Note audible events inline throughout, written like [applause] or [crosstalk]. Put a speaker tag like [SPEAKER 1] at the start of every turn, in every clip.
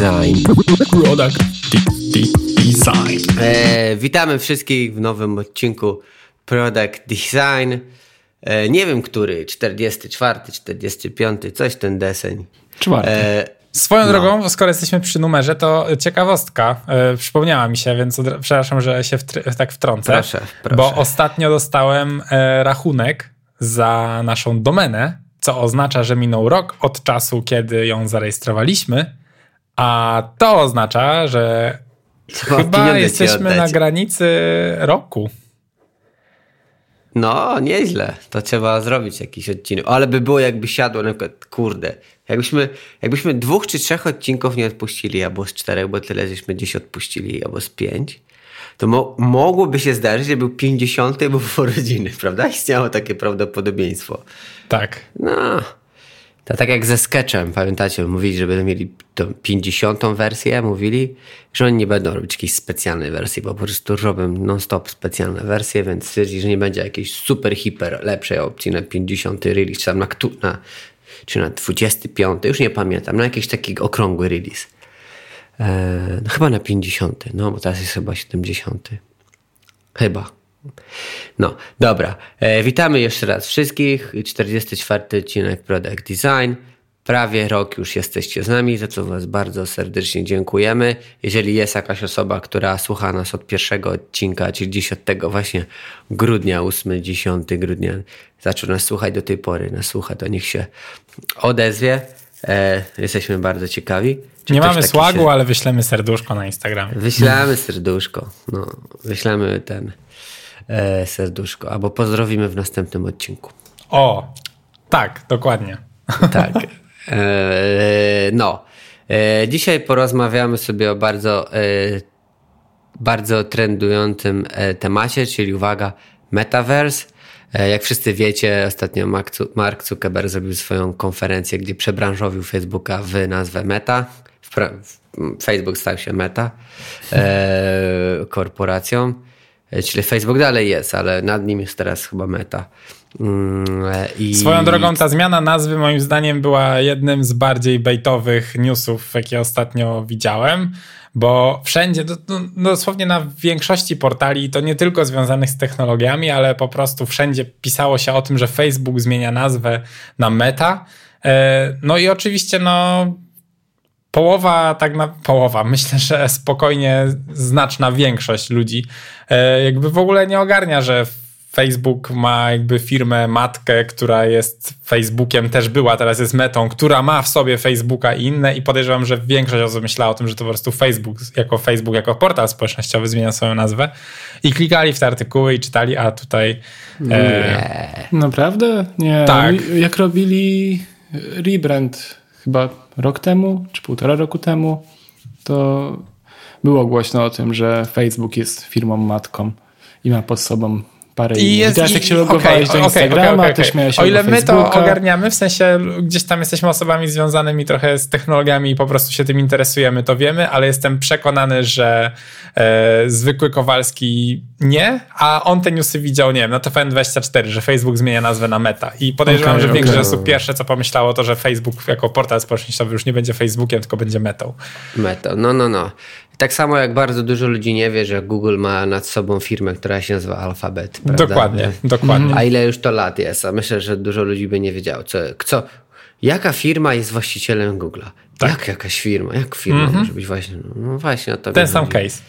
[SPEAKER 1] Design.
[SPEAKER 2] Product Design.
[SPEAKER 1] E, witamy wszystkich w nowym odcinku Product Design. E, nie wiem który, 44, 45, coś ten deseń.
[SPEAKER 2] Czwarty. E, Swoją no. drogą, skoro jesteśmy przy numerze, to ciekawostka e, przypomniała mi się, więc od, przepraszam, że się tak wtrącę.
[SPEAKER 1] Proszę, proszę.
[SPEAKER 2] Bo ostatnio dostałem e, rachunek za naszą domenę, co oznacza, że minął rok od czasu, kiedy ją zarejestrowaliśmy, a to oznacza, że chyba, chyba jesteśmy na granicy roku.
[SPEAKER 1] No, nieźle. To trzeba zrobić jakiś odcinek. Ale by było jakby siadło na przykład, kurde, jakbyśmy, jakbyśmy dwóch czy trzech odcinków nie odpuścili, albo z czterech, bo tyle żeśmy dziś odpuścili, albo z pięć, to mo mogłoby się zdarzyć, że był 50 był [laughs] urodziny, prawda? Istniało takie prawdopodobieństwo.
[SPEAKER 2] Tak.
[SPEAKER 1] No. To tak jak ze sketchem, pamiętacie, mówili, że będą mieli tą 50 wersję, mówili, że oni nie będą robić jakiejś specjalnej wersji, bo po prostu robią non-stop specjalne wersje, więc stwierdzi, że nie będzie jakiejś super, hiper lepszej opcji na 50 release, czy tam na, na, czy na 25, już nie pamiętam, na jakiś taki okrągły release. Eee, no chyba na 50, no bo teraz jest chyba 70. Chyba. No, dobra. E, witamy jeszcze raz wszystkich. 44 odcinek Product Design. Prawie rok już jesteście z nami, za co Was bardzo serdecznie dziękujemy. Jeżeli jest jakaś osoba, która słucha nas od pierwszego odcinka, czyli dziś od tego właśnie grudnia, 8-10 grudnia, zaczął nas słuchać do tej pory, nas słucha, to niech się odezwie. E, jesteśmy bardzo ciekawi.
[SPEAKER 2] Czy Nie mamy słagu, się... ale wyślemy serduszko na Instagramie.
[SPEAKER 1] Wyślemy serduszko. No, wyślemy ten e, serduszko, albo pozdrowimy w następnym odcinku.
[SPEAKER 2] O, tak, dokładnie. [laughs]
[SPEAKER 1] Tak. E, no. E, dzisiaj porozmawiamy sobie o bardzo, bardzo trendującym temacie, czyli uwaga, metaverse. Jak wszyscy wiecie, ostatnio Mark Zuckerberg zrobił swoją konferencję, gdzie przebranżowił Facebooka w nazwę Meta. Facebook stał się Meta korporacją. E, czyli Facebook dalej jest, ale nad nim jest teraz chyba meta.
[SPEAKER 2] Mm, e, I... Swoją drogą ta zmiana nazwy moim zdaniem była jednym z bardziej baitowych newsów, jakie ostatnio widziałem, bo wszędzie, dosłownie na większości portali, to nie tylko związanych z technologiami, ale po prostu wszędzie pisało się o tym, że Facebook zmienia nazwę na Meta. E, no i oczywiście no połowa, tak na połowa, myślę, że spokojnie znaczna większość ludzi e, jakby w ogóle nie ogarnia, że Facebook ma jakby firmę matkę, która jest Facebookiem, też była, teraz jest metą, która ma w sobie Facebooka i inne i podejrzewam, że większość osób myślała o tym, że to po prostu Facebook jako Facebook, jako portal społecznościowy zmienia swoją nazwę i klikali w te artykuły i czytali, a tutaj...
[SPEAKER 3] E, nie. Naprawdę? Nie.
[SPEAKER 2] Tak.
[SPEAKER 3] Jak robili rebrand chyba rok temu, czy półtora roku temu, to było głośno o tym, że Facebook jest firmą matką i ma pod sobą parę I jest, teraz jak się logowałeś okay, do Instagrama, okay, okay, to śmiałeś
[SPEAKER 2] O ile my to ogarniamy, w sensie gdzieś tam jesteśmy osobami związanymi trochę z technologiami i po prostu się tym interesujemy, to wiemy, ale jestem przekonany, że e, zwykły Kowalski nie, a on te newsy widział, nie wiem, na TVN24, że Facebook zmienia nazwę na Meta. I podejrzewam, okay, że większość osób pierwsze co pomyślało to, że Facebook jako portal społecznościowy już nie będzie Facebookiem, tylko będzie Metą.
[SPEAKER 1] Metą, no, no, no. Tak samo jak bardzo dużo ludzi nie wie, że Google ma nad sobą firmę, która się nazywa Alphabet.
[SPEAKER 2] Prawda? Dokładnie, dokładnie.
[SPEAKER 1] A ile już to lat jest? A myślę, że dużo ludzi by nie wiedziało, co, co jaka firma jest właścicielem Google'a. Tak. Jak jakaś firma? Jak firma mm -hmm. może być właśnie? No właśnie o to
[SPEAKER 2] Ten sam chodzi. case.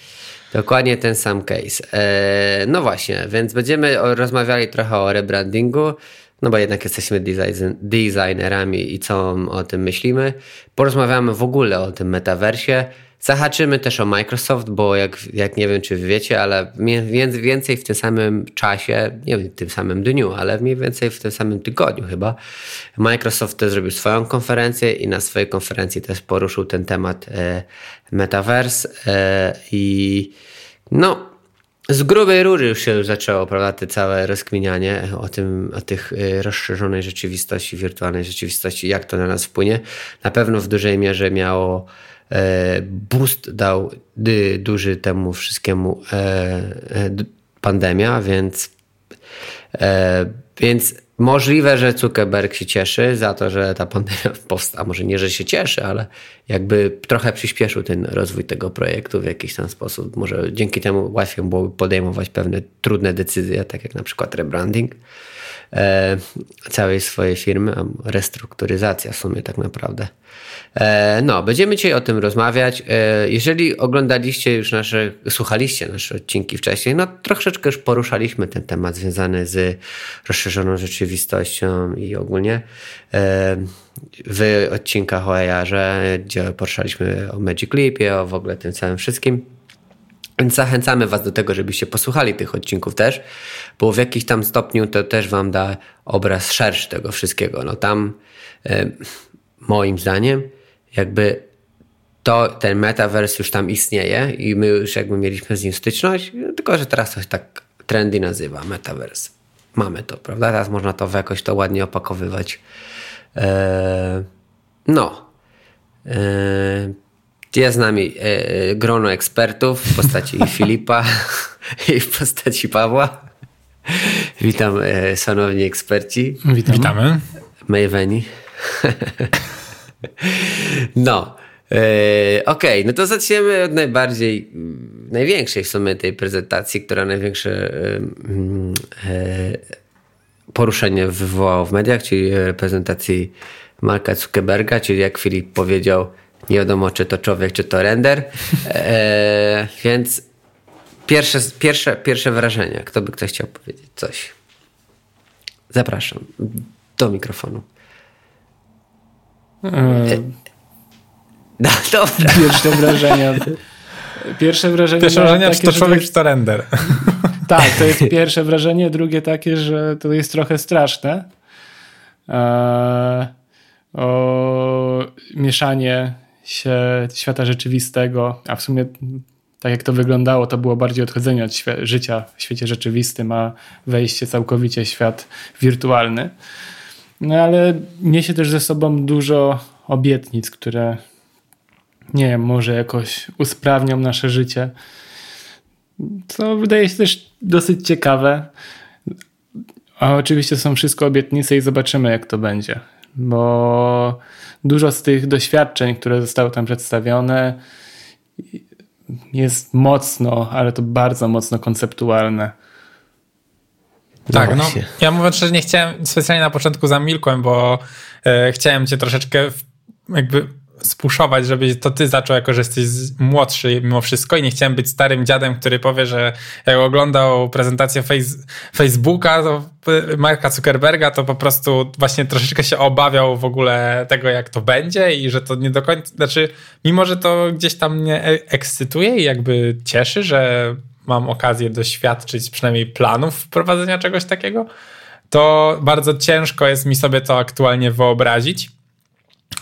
[SPEAKER 1] Dokładnie ten sam case. Eee, no właśnie, więc będziemy rozmawiali trochę o rebrandingu, no bo jednak jesteśmy design, designerami i co o tym myślimy. Porozmawiamy w ogóle o tym metaversie. Zahaczymy też o Microsoft, bo jak, jak nie wiem, czy wiecie, ale mniej więcej w tym samym czasie, nie wiem, w tym samym dniu, ale mniej więcej w tym samym tygodniu chyba, Microsoft też zrobił swoją konferencję i na swojej konferencji też poruszył ten temat e, Metaverse e, i no, z grubej rury już się zaczęło, prawda, te całe rozkminianie o tym, o tych e, rozszerzonej rzeczywistości, wirtualnej rzeczywistości, jak to na nas wpłynie. Na pewno w dużej mierze miało boost dał duży temu wszystkiemu e, e, pandemia, więc więc możliwe, że Zuckerberg się cieszy za to, że ta pandemia [laughs] powstała. Może nie, że się cieszy, ale jakby trochę przyspieszył ten rozwój tego projektu w jakiś tam sposób. Może dzięki temu łatwiej byłoby podejmować pewne trudne decyzje, tak jak na przykład rebranding e, całej swojej firmy, restrukturyzacja w sumie tak naprawdę. E, no, będziemy dzisiaj o tym rozmawiać. E, jeżeli oglądaliście już nasze, słuchaliście nasze odcinki wcześniej, no troszeczkę już poruszaliśmy ten temat związany z rozszerzoną rzeczywistością i ogólnie e, w odcinkach o AR-ze, gdzie poruszaliśmy o Magic Leapie, o w ogóle tym całym wszystkim. Więc zachęcamy Was do tego, żebyście posłuchali tych odcinków też, bo w jakiś tam stopniu to też Wam da obraz szerszy tego wszystkiego. No tam, moim zdaniem, jakby to ten metaverse już tam istnieje i my już jakby mieliśmy z nim styczność, tylko że teraz coś tak trendy nazywa metaverse. Mamy to, prawda? Teraz można to jakoś to ładnie opakowywać. Eee, no. Eee, jest z nami e, grono ekspertów w postaci [laughs] Filipa i w postaci Pawła. Witam, e, szanowni eksperci.
[SPEAKER 2] Witam. Witamy.
[SPEAKER 1] Maveni. No. E, Okej, okay, no to zaczniemy od najbardziej, mm, największej w sumie tej prezentacji, która największe e, e, poruszenie wywołała w mediach, czyli prezentacji Marka Zuckerberga, czyli jak Filip powiedział, nie wiadomo czy to człowiek, czy to render. E, więc pierwsze, pierwsze, pierwsze wrażenia. Kto by ktoś chciał powiedzieć coś? Zapraszam do mikrofonu.
[SPEAKER 3] E, [laughs] no, dobra. Pierwsze wrażenia. Pierwsze wrażenie.
[SPEAKER 2] Pierwsze wrażenie, takie, czy to człowiek, czy to render. [laughs]
[SPEAKER 3] Tak, to jest pierwsze wrażenie. Drugie takie, że to jest trochę straszne. Eee, o mieszanie się świata rzeczywistego, a w sumie tak jak to wyglądało, to było bardziej odchodzenie od życia w świecie rzeczywistym, a wejście całkowicie w świat wirtualny. No ale niesie też ze sobą dużo obietnic, które nie wiem, może jakoś usprawnią nasze życie. Co wydaje się też dosyć ciekawe. A oczywiście są wszystko obietnice i zobaczymy, jak to będzie. Bo dużo z tych doświadczeń, które zostały tam przedstawione, jest mocno, ale to bardzo mocno konceptualne.
[SPEAKER 2] Tak, no, ja mówiąc że nie chciałem, specjalnie na początku zamilkłem, bo e, chciałem cię troszeczkę w, jakby spuszować, żeby to ty zaczął, jako że jesteś młodszy mimo wszystko i nie chciałem być starym dziadem, który powie, że jak oglądał prezentację face, Facebooka, to Marka Zuckerberga, to po prostu właśnie troszeczkę się obawiał w ogóle tego, jak to będzie i że to nie do końca, znaczy mimo, że to gdzieś tam mnie e, ekscytuje i jakby cieszy, że mam okazję doświadczyć przynajmniej planów wprowadzenia czegoś takiego, to bardzo ciężko jest mi sobie to aktualnie wyobrazić.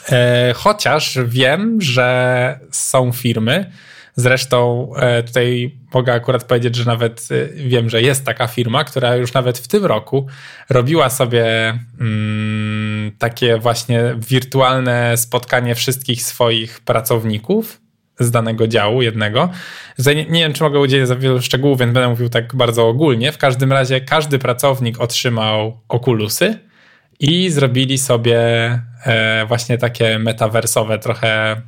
[SPEAKER 2] E, chociaż wiem, że są firmy, Zresztą e, tutaj mogę akurat powiedzieć, że nawet e, wiem, że jest taka firma, która już nawet w tym roku robiła sobie mm, takie właśnie wirtualne spotkanie wszystkich swoich pracowników z danego działu jednego. Nie, nie, wiem, czy mogę udzielić za wielu szczegółów, więc będę mówił tak bardzo ogólnie. W każdym razie każdy pracownik otrzymał okulusy i zrobili sobie e, właśnie takie metaversowe trochę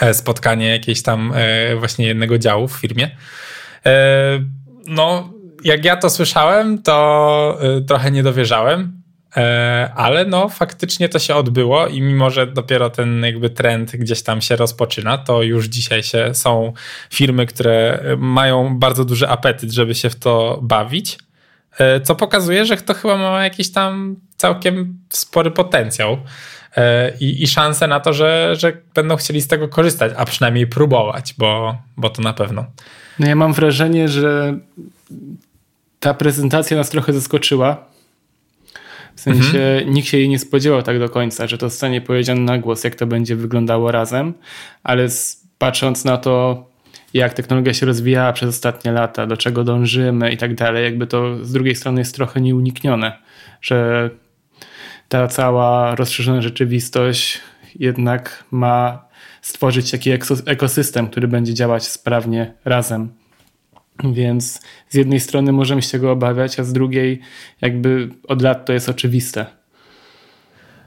[SPEAKER 2] e, spotkanie jakieś tam e, właśnie jednego działu w firmie. No, jak ja to słyszałem, to trochę nie dowierzałem, ale no faktycznie to się odbyło i mimo, że dopiero ten jakby trend gdzieś tam się rozpoczyna, to już dzisiaj się są firmy, które mają bardzo duży apetyt, żeby się w to bawić, co pokazuje, że to chyba ma jakiś tam całkiem spory potencjał e, i, i szanse na to, że, że będą chcieli z tego korzystać, a przynajmniej próbować, bo, bo to na pewno.
[SPEAKER 3] No ja mam wrażenie, że ta prezentacja nas trochę zaskoczyła, w sensie mhm. nikt się jej nie spodziewał tak do końca, że to zostanie powiedziane na głos, jak to będzie wyglądało razem, ale patrząc na to, jak technologia się rozwijała przez ostatnie lata, do czego dążymy i tak dalej, jakby to z drugiej strony jest trochę nieuniknione, że ta cała rozszerzona rzeczywistość jednak ma stworzyć taki ekosystem, który będzie działać sprawnie razem. Więc z jednej strony możemy się tego obawiać, a z drugiej jakby od lat to jest oczywiste.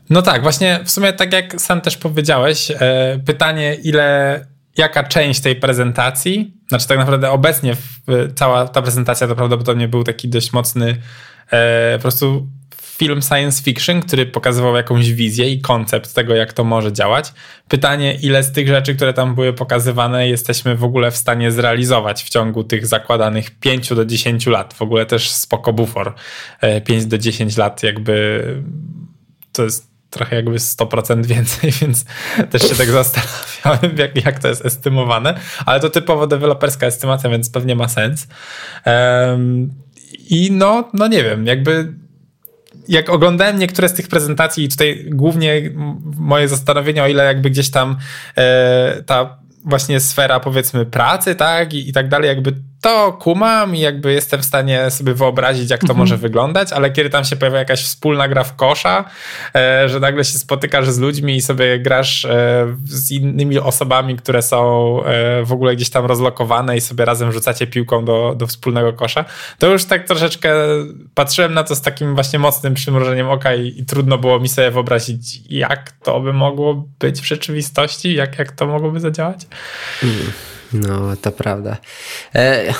[SPEAKER 2] No tak, właśnie w sumie tak jak sam też powiedziałeś, e, pytanie ile, jaka część tej prezentacji, znaczy tak naprawdę obecnie cała ta prezentacja to prawdopodobnie był taki dość mocny e, po prostu film science fiction, który pokazywał jakąś wizję i koncept tego, jak to może działać. Pytanie, ile z tych rzeczy, które tam były pokazywane, jesteśmy w ogóle w stanie zrealizować w ciągu tych zakładanych 5 do 10 lat. W ogóle też spoko bufor. 5 e, do 10 lat jakby to jest trochę jakby 100% więcej, [laughs] więc też się tak zastanawiałem, jak, jak to jest estymowane, ale to typowo deweloperska estymacja, więc pewnie ma sens. Um, I no, no nie wiem, jakby jak oglądałem niektóre z tych prezentacji i tutaj głównie moje zastanowienie, o ile jakby gdzieś tam e, ta właśnie sfera powiedzmy pracy, tak, i, i tak dalej, jakby to kumam i jakby jestem w stanie sobie wyobrazić, jak to mhm. może wyglądać, ale kiedy tam się pojawia jakaś wspólna gra w kosza, e, że nagle się spotykasz z ludźmi i sobie grasz e, z innymi osobami, które są e, w ogóle gdzieś tam rozlokowane i sobie razem rzucacie piłką do, do wspólnego kosza, to już tak troszeczkę patrzyłem na to z takim właśnie mocnym przymrużeniem oka i, i trudno było mi sobie wyobrazić, jak to by mogło być w rzeczywistości, jak, jak to mogłoby zadziałać.
[SPEAKER 1] Mm. No, to prawda. E,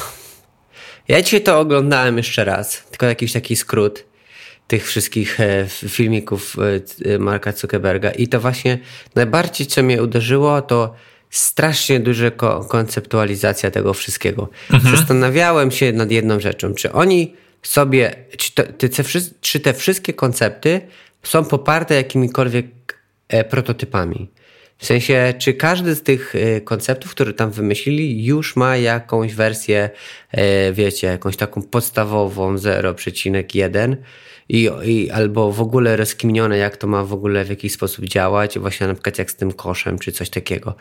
[SPEAKER 1] ja dzisiaj to oglądałem jeszcze raz, tylko jakiś taki skrót tych wszystkich e, filmików e, Marka Zuckerberga i to właśnie najbardziej, co mnie uderzyło, to strasznie duża ko konceptualizacja tego wszystkiego. Mhm. Zastanawiałem się nad jedną rzeczą, czy oni sobie, czy, to, te, czy te wszystkie koncepty są poparte jakimikolwiek e, prototypami. W sensie, czy każdy z tych y, konceptów, które tam wymyślili, już ma jakąś wersję, y, wiecie, jakąś taką podstawową 0,1 i, i albo w ogóle rozkminione, jak to ma w ogóle w jakiś sposób działać, właśnie na przykład jak z tym koszem, czy coś takiego.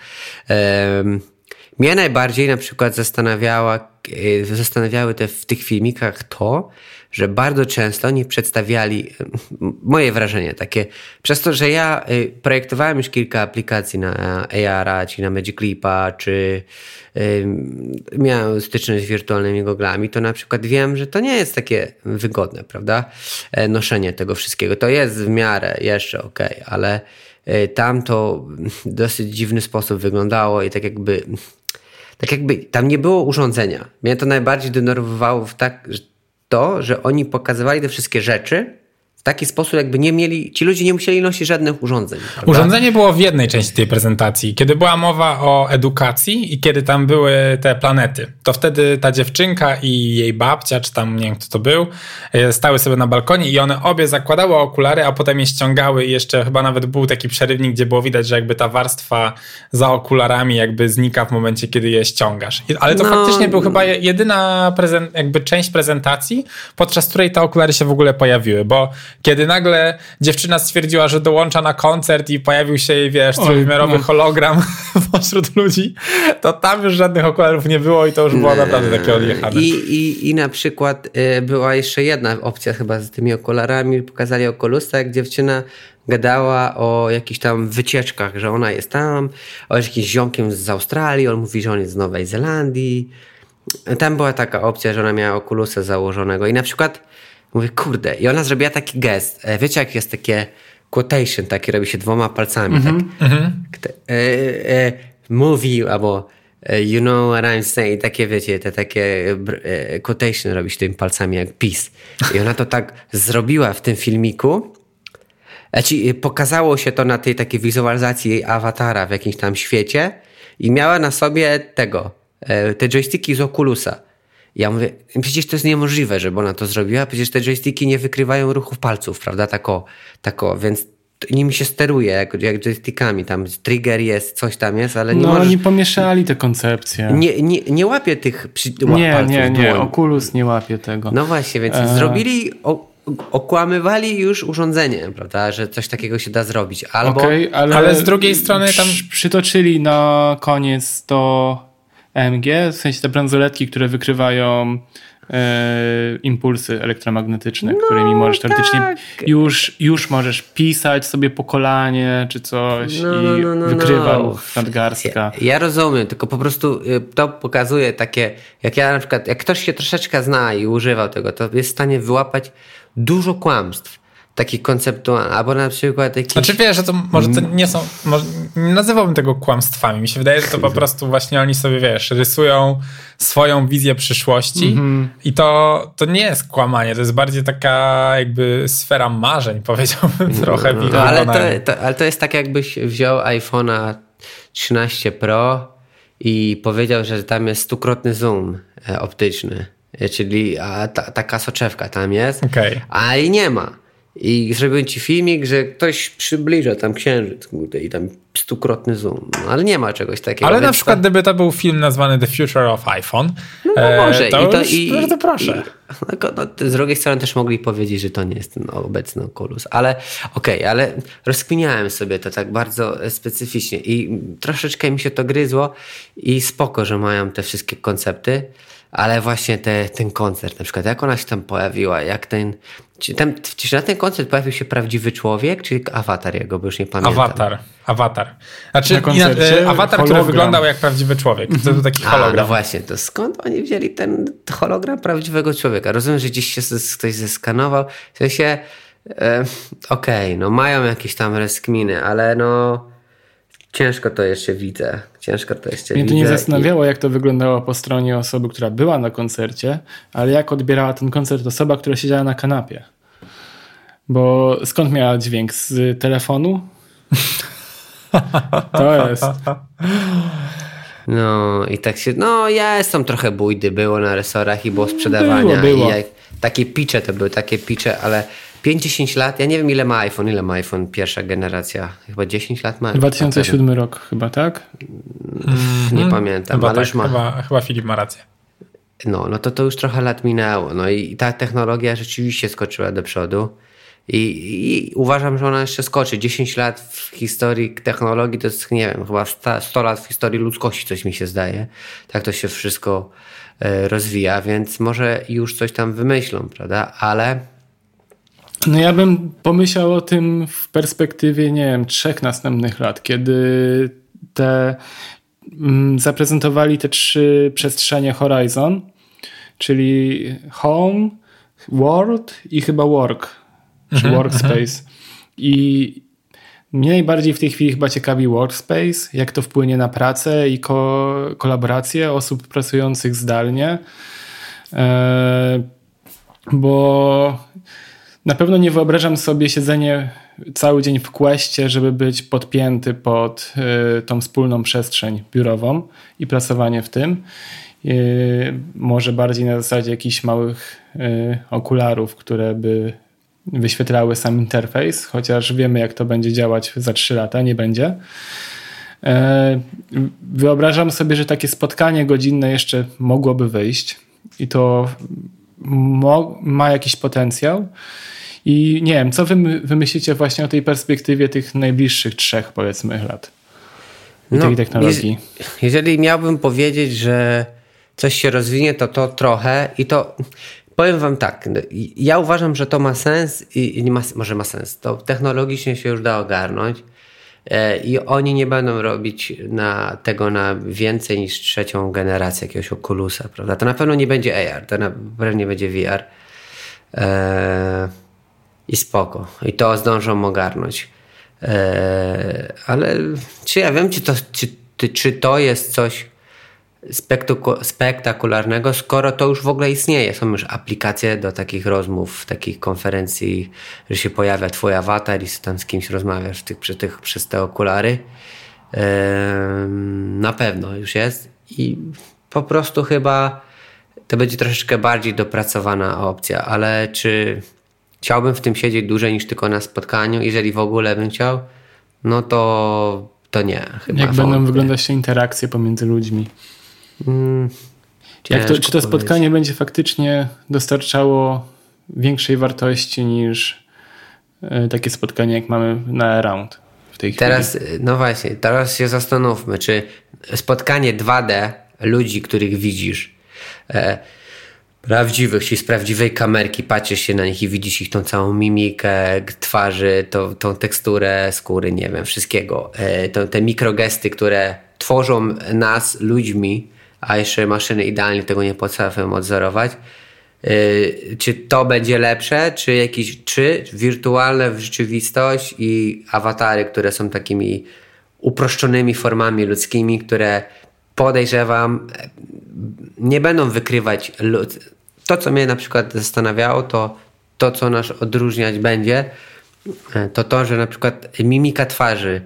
[SPEAKER 1] Um, mnie najbardziej na przykład zastanawiała, y, zastanawiały te w tych filmikach to, że bardzo często nie przedstawiali, moje wrażenie takie, przez to, że ja y, projektowałem już kilka aplikacji na AR, czy na Magic Leapa, czy miałem styczność z wirtualnymi goglami, to na przykład wiem, że to nie jest takie wygodne, prawda? E, noszenie tego wszystkiego. To jest w miarę jeszcze ok, ale e, tam to dosyć dziwny sposób wyglądało i tak jakby tak jakby tam nie było urządzenia. Mnie to najbardziej denerwowało w tak, to, że oni pokazywali te wszystkie rzeczy taki sposób, jakby nie mieli, ci ludzie nie musieli nosić żadnych urządzeń.
[SPEAKER 2] Prawda? Urządzenie było w jednej części tej prezentacji. Kiedy była mowa o edukacji i kiedy tam były te planety, to wtedy ta dziewczynka i jej babcia, czy tam nie wiem kto to był, e, stały sobie na balkonie i one obie zakładały okulary, a potem je ściągały i jeszcze chyba nawet był taki przerywnik, gdzie było widać, że jakby ta warstwa za okularami jakby znika w momencie, kiedy je ściągasz. Ale to no. faktycznie był chyba jedyna prezent, jakby część prezentacji, podczas której te okulary się w ogóle pojawiły, bo kiedy nagle dziewczyna stwierdziła, że dołącza na koncert i pojawił się jej, wiesz, trójwymiarowy no. hologram [laughs] pośród ludzi, to tam już żadnych okularów nie było i to już było naprawdę takie odjechane.
[SPEAKER 1] I, i, i na przykład y, była jeszcze jedna opcja chyba z tymi okularami, pokazali okulusta, jak dziewczyna gadała o jakichś tam wycieczkach, że ona jest tam, o jakimś ziomkiem z Australii, on mówi, że on jest z Nowej Zelandii. Tam była taka opcja, że ona miała okulusa założonego i na przykład Mówię, kurde. I ona zrobiła taki gest. E, wiecie, jak jest takie quotation, takie robi się dwoma palcami. Mm -hmm. tak, mm -hmm. e, e, mówi albo you know what I'm saying. Takie, wiecie, te takie e, quotation robi się tymi palcami jak peace. I ona to tak zrobiła w tym filmiku. Znaczy, pokazało się to na tej takiej wizualizacji jej awatara w jakimś tam świecie i miała na sobie tego, te joysticki z Oculusa. Ja mówię, przecież to jest niemożliwe, żeby ona to zrobiła, przecież te joysticki nie wykrywają ruchów palców, prawda, tako, tako więc nimi się steruje, jak, jak joystickami, tam trigger jest, coś tam jest, ale nie
[SPEAKER 3] No
[SPEAKER 1] możesz...
[SPEAKER 3] oni pomieszali te koncepcje.
[SPEAKER 1] Nie, nie, nie łapie tych przy...
[SPEAKER 3] Nie, palców nie, nie, dłoń. Oculus nie łapie tego.
[SPEAKER 1] No właśnie, więc e... zrobili... O, okłamywali już urządzenie, prawda, że coś takiego się da zrobić. Albo... Okay,
[SPEAKER 2] ale, ale z drugiej strony tam...
[SPEAKER 3] Przytoczyli na koniec to AMG, w sensie te bransoletki, które wykrywają e, impulsy elektromagnetyczne, no, którymi możesz teoretycznie tak. już, już możesz pisać sobie pokolanie czy coś no, i no, no, no wykrywał no. nadgarstka.
[SPEAKER 1] Ja, ja, rozumiem, tylko po prostu y, to pokazuje takie, jak ja na przykład, jak ktoś się troszeczkę zna i używał tego, to jest w stanie wyłapać dużo kłamstw taki konceptualny, albo na przykład jakiś...
[SPEAKER 2] Znaczy wiesz, że to może to nie są, może, nie nazywałbym tego kłamstwami. Mi się wydaje, że to po prostu właśnie oni sobie, wiesz, rysują swoją wizję przyszłości mm -hmm. i to, to nie jest kłamanie, to jest bardziej taka jakby sfera marzeń, [laughs] powiedziałbym no, trochę. No,
[SPEAKER 1] no, ale, to, to, ale to jest tak jakbyś wziął iPhone'a 13 Pro i powiedział, że tam jest stukrotny zoom e, optyczny, e, czyli a, ta, taka soczewka tam jest, okay. a i nie ma. I zrobiłem ci filmik, że ktoś przybliża tam księżyc kurde, i tam stukrotny zoom. No, ale nie ma czegoś takiego.
[SPEAKER 2] Ale na przykład, gdyby to był film nazwany The Future of iPhone,
[SPEAKER 1] no, no może.
[SPEAKER 2] to,
[SPEAKER 1] I
[SPEAKER 2] to, i, bardzo proszę.
[SPEAKER 1] I, no, no, z drugiej strony też mogli powiedzieć, że to nie jest ten obecny Oculus. Ale okej, okay, ale rozkminiałem sobie to tak bardzo specyficznie i troszeczkę mi się to gryzło i spoko, że mają te wszystkie koncepty ale właśnie te, ten koncert, na przykład, jak ona się tam pojawiła, jak ten. Czy, tam, czy na ten koncert pojawił się prawdziwy człowiek, czy awatar jego, bo już nie pamiętam.
[SPEAKER 2] Awatar. Awatar. Znaczy, na e, awatar, hologram. który wyglądał jak prawdziwy człowiek. To był taki hologram. A,
[SPEAKER 1] no właśnie, to skąd oni wzięli ten hologram prawdziwego człowieka? Rozumiem, że gdzieś się ktoś zeskanował. W sensie, e, okej, okay, no mają jakieś tam reskminy, ale no ciężko to jeszcze widzę. Ciężko to jeszcze
[SPEAKER 3] Mnie
[SPEAKER 1] widzę.
[SPEAKER 3] to nie zastanawiało, i... jak to wyglądało po stronie osoby, która była na koncercie, ale jak odbierała ten koncert osoba, która siedziała na kanapie. Bo skąd miała dźwięk? Z telefonu? [laughs] to jest.
[SPEAKER 1] No i tak się, no ja jestem trochę bójdy, było na resorach i było sprzedawania.
[SPEAKER 3] Było, było.
[SPEAKER 1] I jak, takie picze to były, takie picze, ale 5-10 lat, ja nie wiem ile ma iPhone, ile ma iPhone pierwsza generacja, chyba 10 lat ma.
[SPEAKER 3] 2007 rok chyba, tak?
[SPEAKER 1] Nie mm, pamiętam,
[SPEAKER 2] chyba
[SPEAKER 1] ale
[SPEAKER 2] tak,
[SPEAKER 1] już ma.
[SPEAKER 2] Chyba, chyba Filip ma rację.
[SPEAKER 1] No, no to to już trochę lat minęło. No i ta technologia rzeczywiście skoczyła do przodu. I, I, uważam, że ona jeszcze skoczy. 10 lat w historii technologii to jest, nie wiem, chyba 100 lat w historii ludzkości, coś mi się zdaje. Tak to się wszystko e, rozwija, więc może już coś tam wymyślą, prawda? Ale
[SPEAKER 3] no ja bym pomyślał o tym w perspektywie, nie wiem, trzech następnych lat, kiedy te mm, zaprezentowali te trzy przestrzenie Horizon, czyli Home, World i chyba Work, czy mhm, Workspace. Mhm. I mnie najbardziej w tej chwili chyba ciekawi Workspace, jak to wpłynie na pracę i ko kolaborację osób pracujących zdalnie. E, bo na pewno nie wyobrażam sobie siedzenie cały dzień w kwestie, żeby być podpięty pod y, tą wspólną przestrzeń biurową i pracowanie w tym. Y, może bardziej na zasadzie jakichś małych y, okularów, które by wyświetlały sam interfejs, chociaż wiemy, jak to będzie działać za 3 lata, nie będzie. E, wyobrażam sobie, że takie spotkanie godzinne jeszcze mogłoby wyjść i to ma jakiś potencjał. I nie wiem, co wy wymyślicie właśnie o tej perspektywie tych najbliższych trzech, powiedzmy, lat no, tej technologii?
[SPEAKER 1] Jeżeli miałbym powiedzieć, że coś się rozwinie, to to trochę i to powiem wam tak, ja uważam, że to ma sens i nie ma, może ma sens, to technologicznie się już da ogarnąć e, i oni nie będą robić na tego na więcej niż trzecią generację jakiegoś Oculusa, prawda? To na pewno nie będzie AR, to na pewno nie będzie VR. Eee, i spoko. I to zdążą ogarnąć. Eee, ale czy ja wiem, czy to, czy, czy to jest coś spektakularnego, skoro to już w ogóle istnieje. Są już aplikacje do takich rozmów, takich konferencji, że się pojawia twój awatar i tam z kimś rozmawiasz tych, przy tych, przez te okulary. Eee, na pewno już jest i po prostu chyba to będzie troszeczkę bardziej dopracowana opcja, ale czy chciałbym w tym siedzieć dłużej niż tylko na spotkaniu, jeżeli w ogóle bym chciał, no to, to nie.
[SPEAKER 3] Chyba Jak będą wyglądać te interakcje pomiędzy ludźmi? Hmm, to, czy to spotkanie będzie faktycznie dostarczało większej wartości niż e, takie spotkanie, jak mamy na Around w tej chwili?
[SPEAKER 1] Teraz, no właśnie, teraz się zastanówmy, czy spotkanie 2D ludzi, których widzisz, e, prawdziwych, czyli z prawdziwej kamerki, patrzysz się na nich i widzisz ich tą całą mimikę twarzy, tą, tą teksturę skóry, nie wiem, wszystkiego. E, to, te mikrogesty, które tworzą nas ludźmi, a jeszcze maszyny idealnie tego nie potrafią odzorować. E, czy to będzie lepsze, czy jakieś, czy wirtualna rzeczywistość i awatary, które są takimi uproszczonymi formami ludzkimi, które podejrzewam nie będą wykrywać to, co mnie na przykład zastanawiało, to to, co nas odróżniać będzie, e, to to, że na przykład mimika twarzy,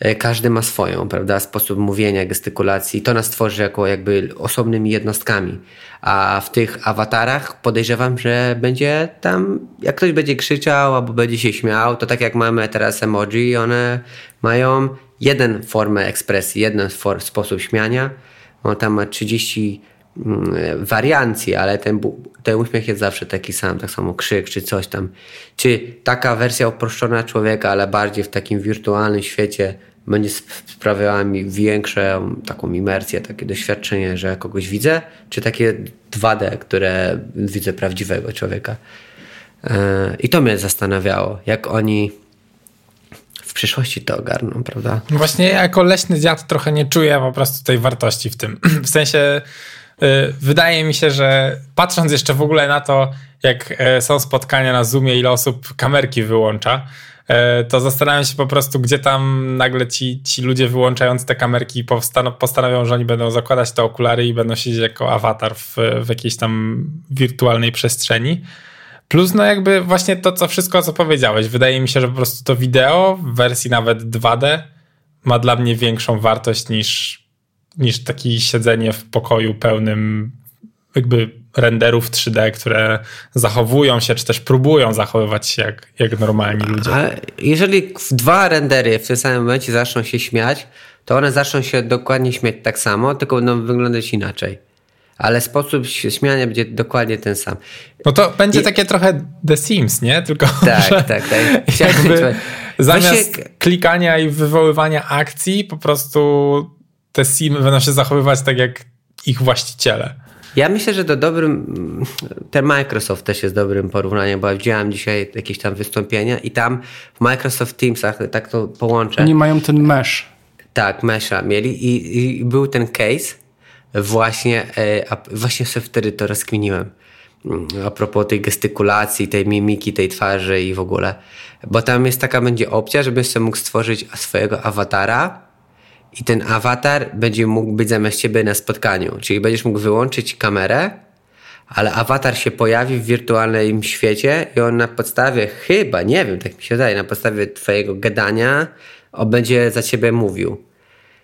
[SPEAKER 1] e, każdy ma swoją, prawda, sposób mówienia, gestykulacji. To nas tworzy jako jakby osobnymi jednostkami. A w tych awatarach podejrzewam, że będzie tam, jak ktoś będzie krzyczał albo będzie się śmiał, to tak jak mamy teraz emoji, one mają jeden formę ekspresji, jeden sposób śmiania. On tam ma 30 Mm, wariancji, ale ten, ten uśmiech jest zawsze taki sam, tak samo krzyk czy coś tam. Czy taka wersja uproszczona człowieka, ale bardziej w takim wirtualnym świecie będzie sprawiała mi większą taką imersję, takie doświadczenie, że kogoś widzę, czy takie 2D, które widzę prawdziwego człowieka. E, I to mnie zastanawiało, jak oni w przyszłości to ogarną, prawda?
[SPEAKER 2] Właśnie jako leśny dziad trochę nie czuję po prostu tej wartości w tym. [clears throat] W sensie wydaje mi się, że patrząc jeszcze w ogóle na to, jak e, są spotkania na Zoomie, ile osób kamerki wyłącza, e, to zastanawiam się po prostu, gdzie tam nagle ci, ci ludzie wyłączając te kamerki postanowią, że oni będą zakładać te okulary i będą siedzieć jako awatar w, w jakiejś tam wirtualnej przestrzeni. Plus, no jakby właśnie to, co wszystko, co powiedziałeś. Wydaje mi się, że po prostu to wideo w wersji nawet 2D ma dla mnie większą wartość niż niż takie siedzenie w pokoju pełnym jakby renderów 3D, które zachowują się, czy też próbują zachowywać się jak, jak normalni ludzie.
[SPEAKER 1] Ale jeżeli dwa rendery w tym samym momencie zaczną się śmiać, to one zaczną się dokładnie śmiać tak samo, tylko będą wyglądać inaczej. Ale sposób śmiania będzie dokładnie ten sam.
[SPEAKER 2] No to będzie I... takie trochę The Sims, nie? Tylko
[SPEAKER 1] tak, [laughs] tak, tak.
[SPEAKER 2] Jakby zamiast Właśnie... klikania i wywoływania akcji, po prostu te simy będą się zachowywać tak jak ich właściciele.
[SPEAKER 1] Ja myślę, że to dobrym, ten Microsoft też jest dobrym porównaniem, bo ja widziałem dzisiaj jakieś tam wystąpienia i tam w Microsoft Teamsach, tak to połączę.
[SPEAKER 3] Oni mają ten mesh.
[SPEAKER 1] Tak, mesha mieli i, i był ten case właśnie, e, a właśnie sobie wtedy to rozkminiłem mm, a propos tej gestykulacji, tej mimiki, tej twarzy i w ogóle. Bo tam jest taka będzie opcja, żebyś sobie mógł stworzyć swojego awatara, i ten awatar będzie mógł być zamiast ciebie na spotkaniu. Czyli będziesz mógł wyłączyć kamerę, ale awatar się pojawi w wirtualnym świecie i on na podstawie, chyba, nie wiem, tak mi się wydaje, na podstawie twojego gadania on będzie za ciebie mówił.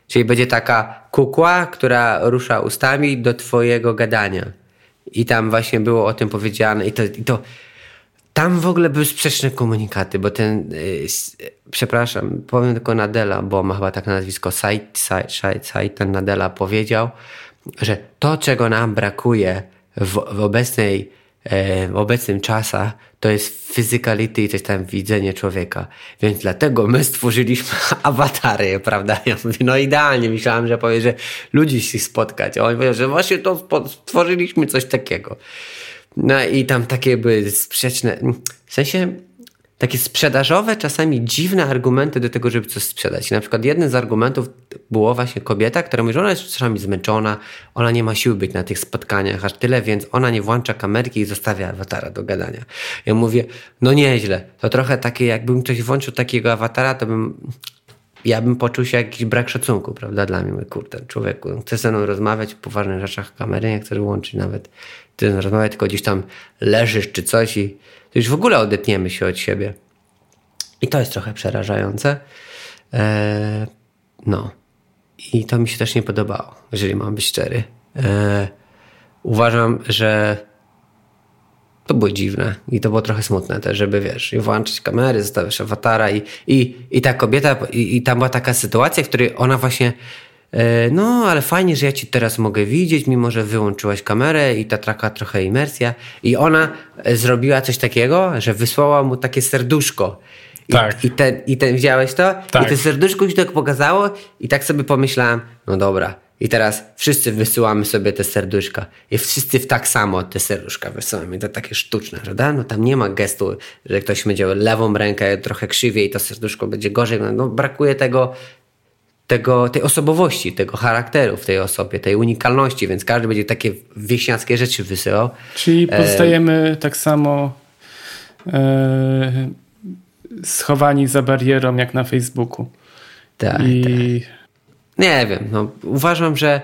[SPEAKER 1] Czyli będzie taka kukła, która rusza ustami do twojego gadania. I tam właśnie było o tym powiedziane i to, i to tam w ogóle były sprzeczne komunikaty, bo ten, yy, przepraszam, powiem tylko Nadella, bo ma chyba tak nazwisko, Saitan Nadella powiedział, że to, czego nam brakuje w, w obecnej w obecnym czasach to jest physicality i coś tam widzenie człowieka. Więc dlatego my stworzyliśmy [laughs] awatary, prawda? Ja mówię, no idealnie, myślałem, że powie, że ludzi się spotkać. A on powiedział, że właśnie to stworzyliśmy coś takiego. No i tam takie były sprzeczne, w sensie takie sprzedażowe, czasami dziwne argumenty do tego, żeby coś sprzedać. na przykład jeden z argumentów było właśnie kobieta, która mówi, że ona jest czasami zmęczona, ona nie ma siły być na tych spotkaniach aż tyle, więc ona nie włącza kamerki i zostawia awatara do gadania. Ja mówię, no nieźle. To trochę takie, jakbym ktoś włączył takiego awatara, to bym ja bym poczuł się jakiś brak szacunku, prawda, dla mnie. Kurde, człowieku, chcę ze mną rozmawiać o poważnych rzeczach, kamery nie chcesz włączyć nawet. Ty rozmawiać, tylko gdzieś tam leżysz czy coś i to już w ogóle odetniemy się od siebie. I to jest trochę przerażające. Eee, no. I to mi się też nie podobało, jeżeli mam być szczery. Eee, uważam, że to było dziwne i to było trochę smutne też, żeby wiesz, i włączyć kamery, zostawisz awatara i, i, i ta kobieta, i, i tam była taka sytuacja, w której ona właśnie no, ale fajnie, że ja ci teraz mogę widzieć, mimo że wyłączyłaś kamerę i ta taka trochę imersja. I ona e, zrobiła coś takiego, że wysłała mu takie serduszko. I, tak. I ten, i ten widziałeś to? Tak. I to serduszko się tak pokazało i tak sobie pomyślałem, no dobra, I teraz wszyscy wysyłamy sobie te serduszka. I wszyscy w tak samo te serduszka wysyłamy. To takie sztuczne, że da? No tam nie ma gestu, że ktoś będzie lewą rękę trochę krzywiej i to serduszko będzie gorzej. No brakuje tego, tego, tej osobowości, tego charakteru w tej osobie, tej unikalności, więc każdy będzie takie wieśniackie rzeczy wysyłał.
[SPEAKER 3] Czyli e, pozostajemy e... tak samo e, schowani za barierą jak na Facebooku.
[SPEAKER 1] Tak, I... tak. Nie wiem, no, uważam, że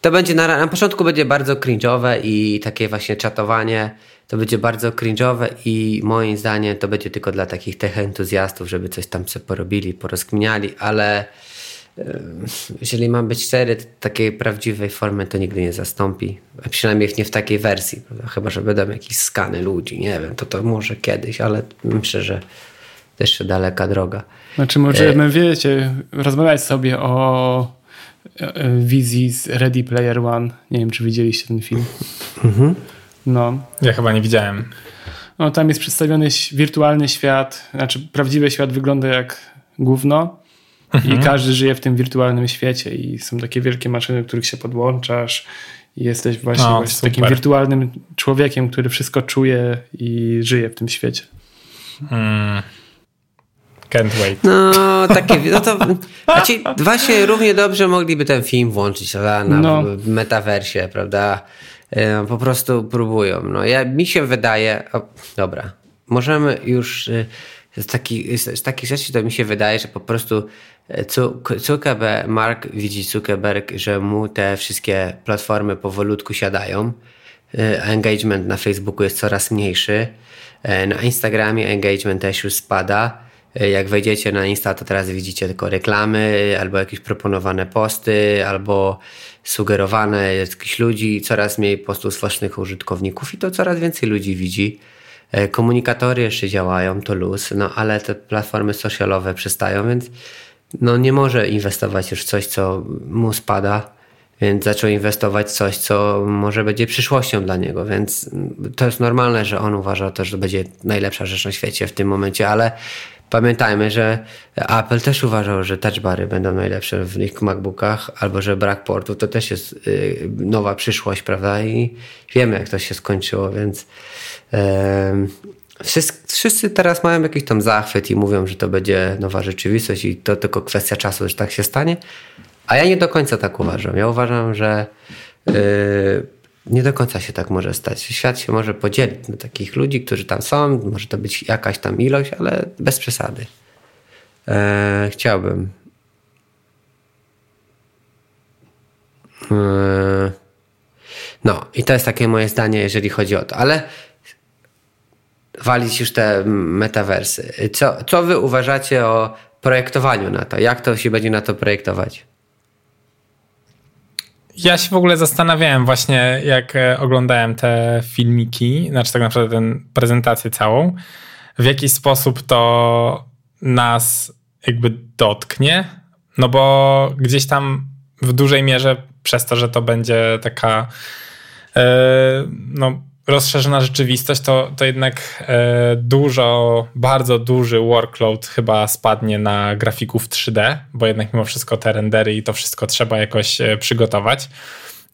[SPEAKER 1] to będzie na, na początku będzie bardzo cringe'owe i takie właśnie czatowanie to będzie bardzo cringe'owe i moim zdaniem to będzie tylko dla takich tech entuzjastów, żeby coś tam sobie porobili, porozkminiali, ale jeżeli mam być szczery, takiej prawdziwej formy to nigdy nie zastąpi. Przynajmniej nie w takiej wersji. Chyba, że będą jakieś skany ludzi. Nie wiem, to to może kiedyś, ale myślę, że to jeszcze daleka droga.
[SPEAKER 3] Znaczy możemy, e... wiecie, rozmawiać sobie o e, wizji z Ready Player One. Nie wiem, czy widzieliście ten film. Mhm.
[SPEAKER 2] No. Ja chyba nie widziałem.
[SPEAKER 3] No, tam jest przedstawiony wirtualny świat, znaczy prawdziwy świat wygląda jak gówno, Mhm. I każdy żyje w tym wirtualnym świecie i są takie wielkie maszyny, do których się podłączasz i jesteś właśnie, no, właśnie takim wirtualnym człowiekiem, który wszystko czuje i żyje w tym świecie.
[SPEAKER 2] Hmm. Can't wait.
[SPEAKER 1] No, takie, no to [laughs] znaczy, właśnie równie dobrze mogliby ten film włączyć na no. metaversie, prawda? Po prostu próbują. No, ja, mi się wydaje, o, dobra, możemy już y, z, taki, z, z takich rzeczy to mi się wydaje, że po prostu Zuckerberg, Mark widzi Zuckerberg, że mu te wszystkie platformy powolutku siadają. E, engagement na Facebooku jest coraz mniejszy. E, na Instagramie engagement też już spada. E, jak wejdziecie na Insta, to teraz widzicie tylko reklamy, albo jakieś proponowane posty, albo sugerowane jakichś ludzi, coraz mniej postów z własnych użytkowników i to coraz więcej ludzi widzi. Komunikatory jeszcze działają, to luz, no ale te platformy socialowe przestają, więc no nie może inwestować już w coś, co mu spada, więc zaczął inwestować w coś, co może będzie przyszłością dla niego, więc to jest normalne, że on uważa to, że to będzie najlepsza rzecz na świecie w tym momencie, ale pamiętajmy, że Apple też uważał, że touchbary będą najlepsze w ich MacBookach, albo że brak portu to też jest y, nowa przyszłość, prawda? I wiemy, jak to się skończyło, więc Wszyscy, teraz mają jakiś tam zachwyt i mówią, że to będzie nowa rzeczywistość i to tylko kwestia czasu, że tak się stanie. A ja nie do końca tak uważam. Ja uważam, że yy, nie do końca się tak może stać. Świat się może podzielić na takich ludzi, którzy tam są. Może to być jakaś tam ilość, ale bez przesady. Yy, chciałbym. Yy, no, i to jest takie moje zdanie, jeżeli chodzi o to. Ale walić już te metaversy. Co, co wy uważacie o projektowaniu na to? Jak to się będzie na to projektować?
[SPEAKER 2] Ja się w ogóle zastanawiałem właśnie, jak e, oglądałem te filmiki, znaczy tak naprawdę tę prezentację całą, w jaki sposób to nas jakby dotknie, no bo gdzieś tam w dużej mierze przez to, że to będzie taka yy, no rozszerzona rzeczywistość, to, to jednak e, dużo, bardzo duży workload chyba spadnie na grafików 3D, bo jednak mimo wszystko te rendery i to wszystko trzeba jakoś e, przygotować.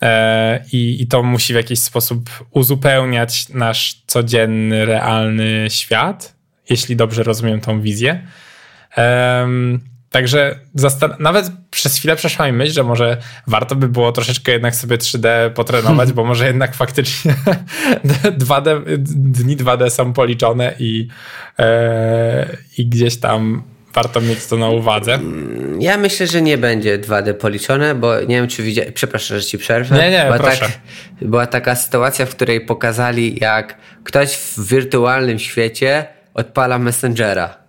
[SPEAKER 2] E, I, I to musi w jakiś sposób uzupełniać nasz codzienny, realny świat, jeśli dobrze rozumiem tą wizję. Także nawet przez chwilę przeszła mi myśl, że może warto by było troszeczkę jednak sobie 3D potrenować, bo może jednak faktycznie [laughs] 2D, dni 2D są policzone i, e, i gdzieś tam warto mieć to na uwadze.
[SPEAKER 1] Ja myślę, że nie będzie 2D policzone, bo nie wiem, czy widziałeś, przepraszam, że ci przerwę.
[SPEAKER 2] Nie, nie, była, proszę. Tak,
[SPEAKER 1] była taka sytuacja, w której pokazali, jak ktoś w wirtualnym świecie odpala Messengera.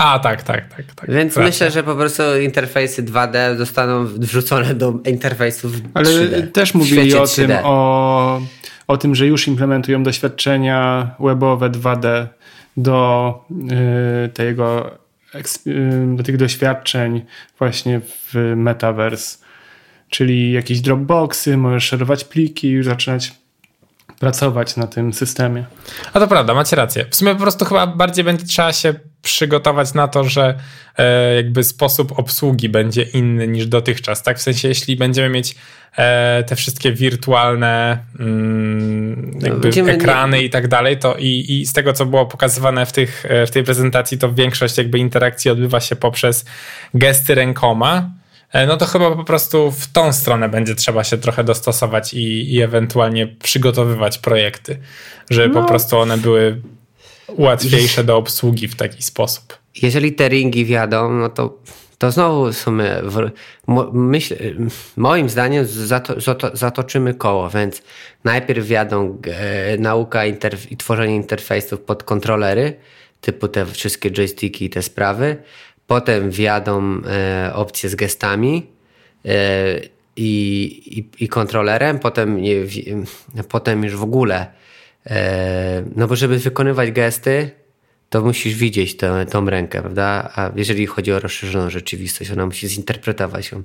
[SPEAKER 2] A, tak, tak, tak. tak
[SPEAKER 1] Więc myślę, że po prostu interfejsy 2D zostaną wrzucone do interfejsów 3D.
[SPEAKER 3] Ale też mówili o tym, o, o tym, że już implementują doświadczenia webowe 2D do y, tego y, do tych doświadczeń właśnie w Metaverse. Czyli jakieś Dropboxy, możesz szerować pliki, już zaczynać pracować na tym systemie.
[SPEAKER 2] A to prawda, macie rację. W sumie po prostu chyba bardziej będzie trzeba się przygotować na to, że e, jakby sposób obsługi będzie inny niż dotychczas. Tak, w sensie, jeśli będziemy mieć e, te wszystkie wirtualne mm, no, jakby ekrany nie... i tak dalej, to i, i z tego, co było pokazywane w, tych, e, w tej prezentacji, to większość jakby interakcji odbywa się poprzez gesty rękoma. E, no to chyba po prostu w tą stronę będzie trzeba się trochę dostosować i, i ewentualnie przygotowywać projekty, żeby no. po prostu one były łatwiejsze do obsługi w taki sposób.
[SPEAKER 1] Jeżeli te ringi wiadą, no to, to znowu w sumie w, myśl, moim zdaniem zato, zatoczymy koło, więc najpierw wiadą e, nauka interf- i tworzenie interfejsów pod kontrolery, typu te wszystkie joysticki i te sprawy, potem wjadą e, opcje z gestami e, i, i, i kontrolerem, potem, w, potem już w ogóle E, no bo żeby wykonywać gesty, to musisz widzieć tę, tą rękę, prawda? A jeżeli chodzi o rozszerzoną rzeczywistość, ona musi zinterpretować ją.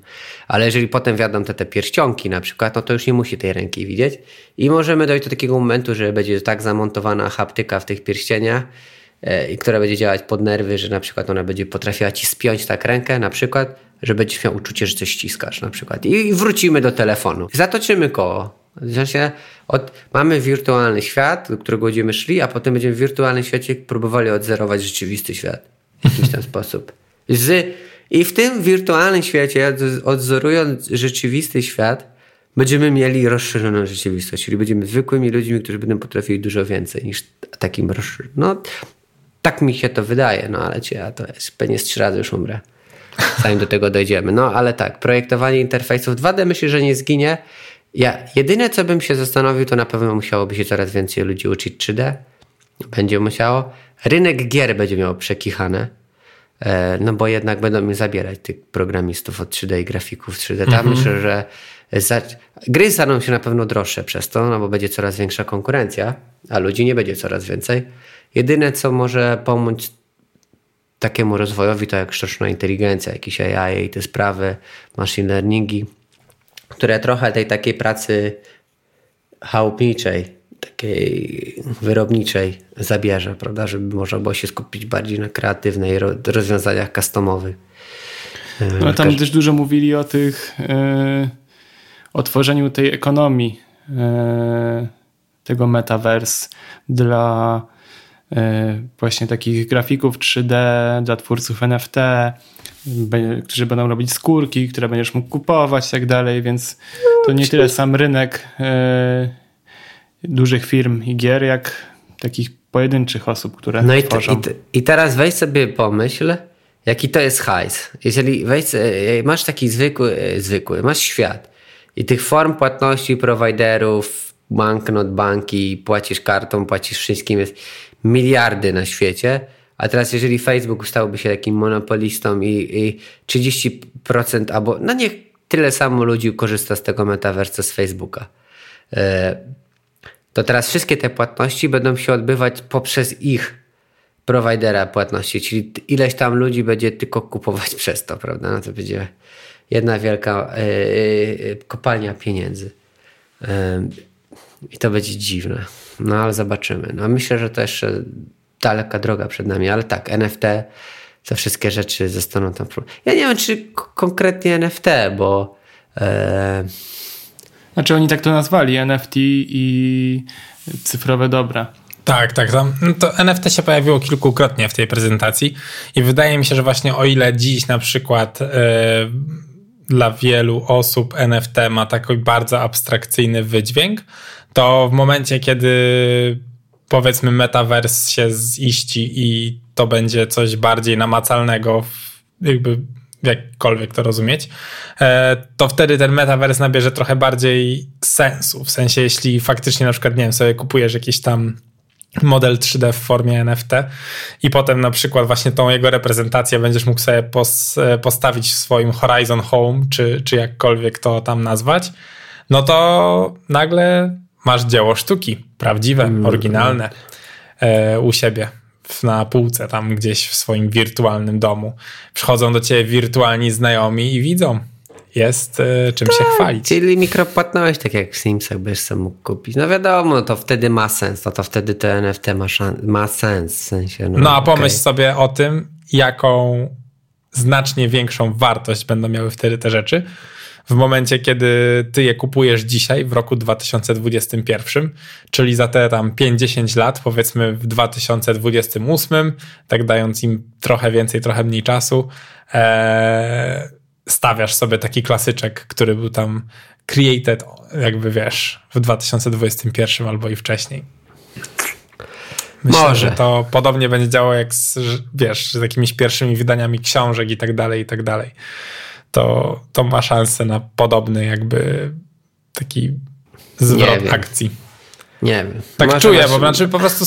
[SPEAKER 1] Ale jeżeli potem wiadą te, te pierścionki na przykład, no to już nie musi tej ręki widzieć. I możemy dojść do takiego momentu, że będzie tak zamontowana haptyka w tych pierścieniach, i która będzie działać pod nerwy, że na przykład ona będzie potrafiła ci spiąć tak rękę, na przykład, że będziesz miał uczucie, że coś ściskasz na przykład. I wrócimy do telefonu. Zatoczymy koło. W sensie od, mamy wirtualny świat, do którego będziemy szli, a potem będziemy w wirtualnym świecie próbowali odzerować rzeczywisty świat w jakiś ten [laughs] sposób. Z, I w tym wirtualnym świecie, odzorując rzeczywisty świat, będziemy mieli rozszerzoną rzeczywistość, czyli będziemy zwykłymi ludźmi, którzy będą potrafili dużo więcej niż takim rozszerzonym. No, tak mi się to wydaje, no ale cię, ja to jest, pewnie z trzy razy już umrę. Zanim do tego dojdziemy. No ale tak, projektowanie interfejsów 2D myślę, że nie zginie. Ja jedyne, co bym się zastanowił, to na pewno musiałoby się coraz więcej ludzi uczyć 3D. Będzie musiało. Rynek gier będzie miał przekichane. E, no bo jednak będą mi zabierać tych programistów od 3D i grafików 3D. Tam mhm. myślę, że za... gry staną się na pewno droższe przez to, no bo będzie coraz większa konkurencja, a ludzi nie będzie coraz więcej. Jedyne, co może pomóc takiemu rozwojowi, to jak sztuczna inteligencja, jakieś AI i te sprawy, machine learningi, które trochę tej takiej pracy chałupniczej, takiej wyrobniczej zabierze, prawda, żeby można było się skupić bardziej na kreatywnej rozwiązaniach customowych.
[SPEAKER 3] No, tam też dużo mówili o tych, yy, o tworzeniu tej ekonomii yy, tego metaverse dla właśnie takich grafików 3D, dla twórców NFT, którzy będą robić skórki, które będziesz mógł kupować i tak dalej, więc to nie tyle sam rynek e, dużych firm i gier, jak takich pojedynczych osób, które no tworzą.
[SPEAKER 1] I, i, I teraz weź sobie pomyśl, jaki to jest hajs. Jeżeli weź, masz taki zwykły, zwykły, masz świat i tych form płatności prowajderów, banknot, banki, płacisz kartą, płacisz wszystkim, jest miliardy na świecie. A teraz, jeżeli Facebook stałby się takim monopolistą i, i 30% albo no niech tyle samo ludzi korzysta z tego metaversa z Facebooka, e, to teraz wszystkie te płatności będą się odbywać poprzez ich prowajdera płatności, czyli ileś tam ludzi będzie tylko kupować [laughs] przez to, prawda? No to będzie jedna wielka e, e, kopalnia pieniędzy. I to będzie dziwne. No ale zobaczymy. No myślę, że to jeszcze daleka droga przed nami, ale tak, NFT, te wszystkie rzeczy zostaną tam. Ja nie wiem, czy konkretnie NFT, bo. E...
[SPEAKER 3] Znaczy oni tak to nazwali, NFT i cyfrowe dobra.
[SPEAKER 2] Tak, tak. Tam, no to NFT się pojawiło kilkukrotnie w tej prezentacji i wydaje mi się, że właśnie o ile dziś na przykład e, dla wielu osób NFT ma taki bardzo abstrakcyjny wydźwięk, to w momencie, kiedy powiedzmy metaverse się ziści i to będzie coś bardziej namacalnego, jakby jakkolwiek to rozumieć, e, to wtedy ten metaverse nabierze trochę bardziej sensu. W sensie, jeśli faktycznie na przykład, nie wiem, sobie kupujesz jakiś tam model 3D w formie NFT i potem na przykład właśnie tą jego reprezentację będziesz mógł sobie pos, e, postawić w swoim Horizon Home, czy, czy jakkolwiek to tam nazwać, no to nagle masz dzieło sztuki, prawdziwe, mm, oryginalne e, u siebie na półce, tam gdzieś w swoim wirtualnym domu. Przychodzą do ciebie wirtualni znajomi i widzą, jest y, czym tak, się chwalić.
[SPEAKER 1] Czyli mikropłatność, tak jak w Simsach byś sam mógł kupić. No wiadomo, to wtedy ma sens, to, to wtedy te NFT ma, ma sens. W sensie,
[SPEAKER 2] no, no a pomyśl okay. sobie o tym, jaką znacznie większą wartość będą miały wtedy te rzeczy, w momencie, kiedy ty je kupujesz dzisiaj, w roku 2021, czyli za te tam 50 lat, powiedzmy w 2028, tak dając im trochę więcej, trochę mniej czasu, ee, stawiasz sobie taki klasyczek, który był tam created, jakby wiesz, w 2021 albo i wcześniej. Myślę, Może. że to podobnie będzie działo jak z, wiesz, z jakimiś pierwszymi wydaniami książek i tak dalej, i tak dalej to, to ma szansę na podobny jakby taki zwrot akcji.
[SPEAKER 1] Nie wiem.
[SPEAKER 2] Tak Może czuję, bo znaczy po prostu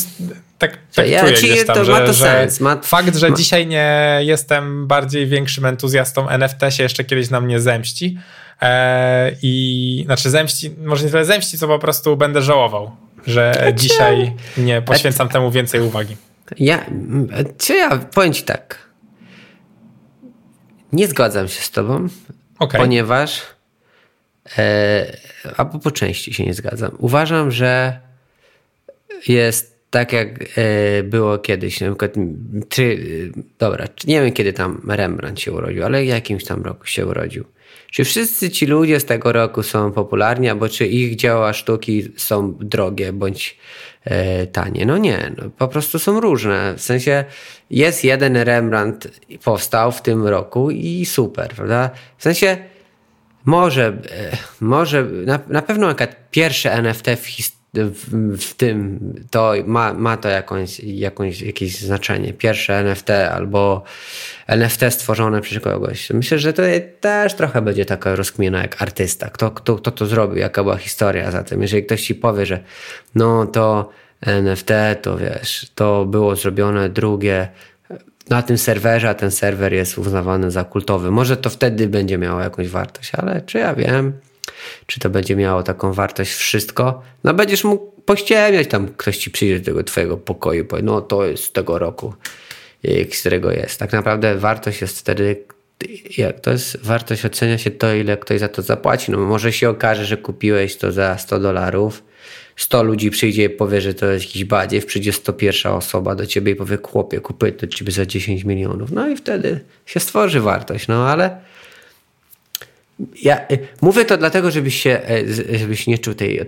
[SPEAKER 2] tak, tak ja, czuję gdzieś tam, że, ma to sens. Ma... fakt, że ma... dzisiaj nie jestem bardziej większym entuzjastą NFT się jeszcze kiedyś na mnie zemści. E, I znaczy zemści, może nie tyle zemści, co po prostu będę żałował, że znaczy... dzisiaj nie poświęcam temu więcej uwagi.
[SPEAKER 1] Ja, czy ja powiem ci tak, nie zgadzam się z tobą, okay. ponieważ e, albo po części się nie zgadzam. Uważam, że jest tak jak e, było kiedyś, na przykład, czy, dobra, nie wiem kiedy tam Rembrandt się urodził, ale w jakimś tam roku się urodził. Czy wszyscy ci ludzie z tego roku są popularni, albo czy ich dzieła sztuki są drogie bądź e, tanie? No nie, no, po prostu są różne. W sensie jest jeden Rembrandt powstał w tym roku i super, prawda? W sensie może, e, może na, na pewno pierwsze NFT w historii w, tym to ma, ma to jakąś, jakąś, jakieś znaczenie. Pierwsze NFT albo NFT stworzone przez kogoś. Myślę, że to też trochę będzie taka rozkmina jak artysta. Kto, kto, kto to zrobił, jaka była historia za tym. Jeżeli ktoś ci powie, że no to NFT, to wiesz, to było zrobione drugie na tym serwerze, a ten serwer jest uznawany za kultowy. Może to wtedy będzie miało jakąś wartość, ale czy ja wiem, czy to będzie miało taką wartość wszystko? No będziesz mógł pościemiać tam, ktoś ci przyjdzie do tego twojego pokoju, powie, no to jest z tego roku, z którego jest. Tak naprawdę wartość jest wtedy, jak to jest wartość ocenia się to, ile ktoś za to zapłaci. No może się okaże, że kupiłeś to za 100 dolarów, 100 ludzi przyjdzie i powie, że to jest jakiś badziew, przyjdzie 101 osoba do ciebie i powie, chłopie, kupuję to ciebie za 10 milionów. No i wtedy się stworzy wartość, no ale ja y, mówię to dlatego, żebyś się, e, żebyś nie czuł tej,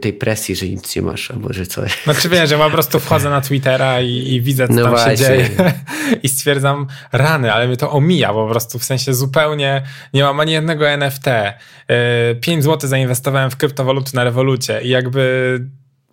[SPEAKER 1] tej presji, że nic nie masz, albo że coś.
[SPEAKER 2] Znaczy wiem, że po prostu [laughs] wchodzę na Twittera i, i widzę, co no tam właśnie. się dzieje [laughs] i stwierdzam rany, ale mnie to omija po prostu, w sensie zupełnie nie mam ani jednego NFT. 5 e, zł zainwestowałem w kryptowaluty na rewolucie i jakby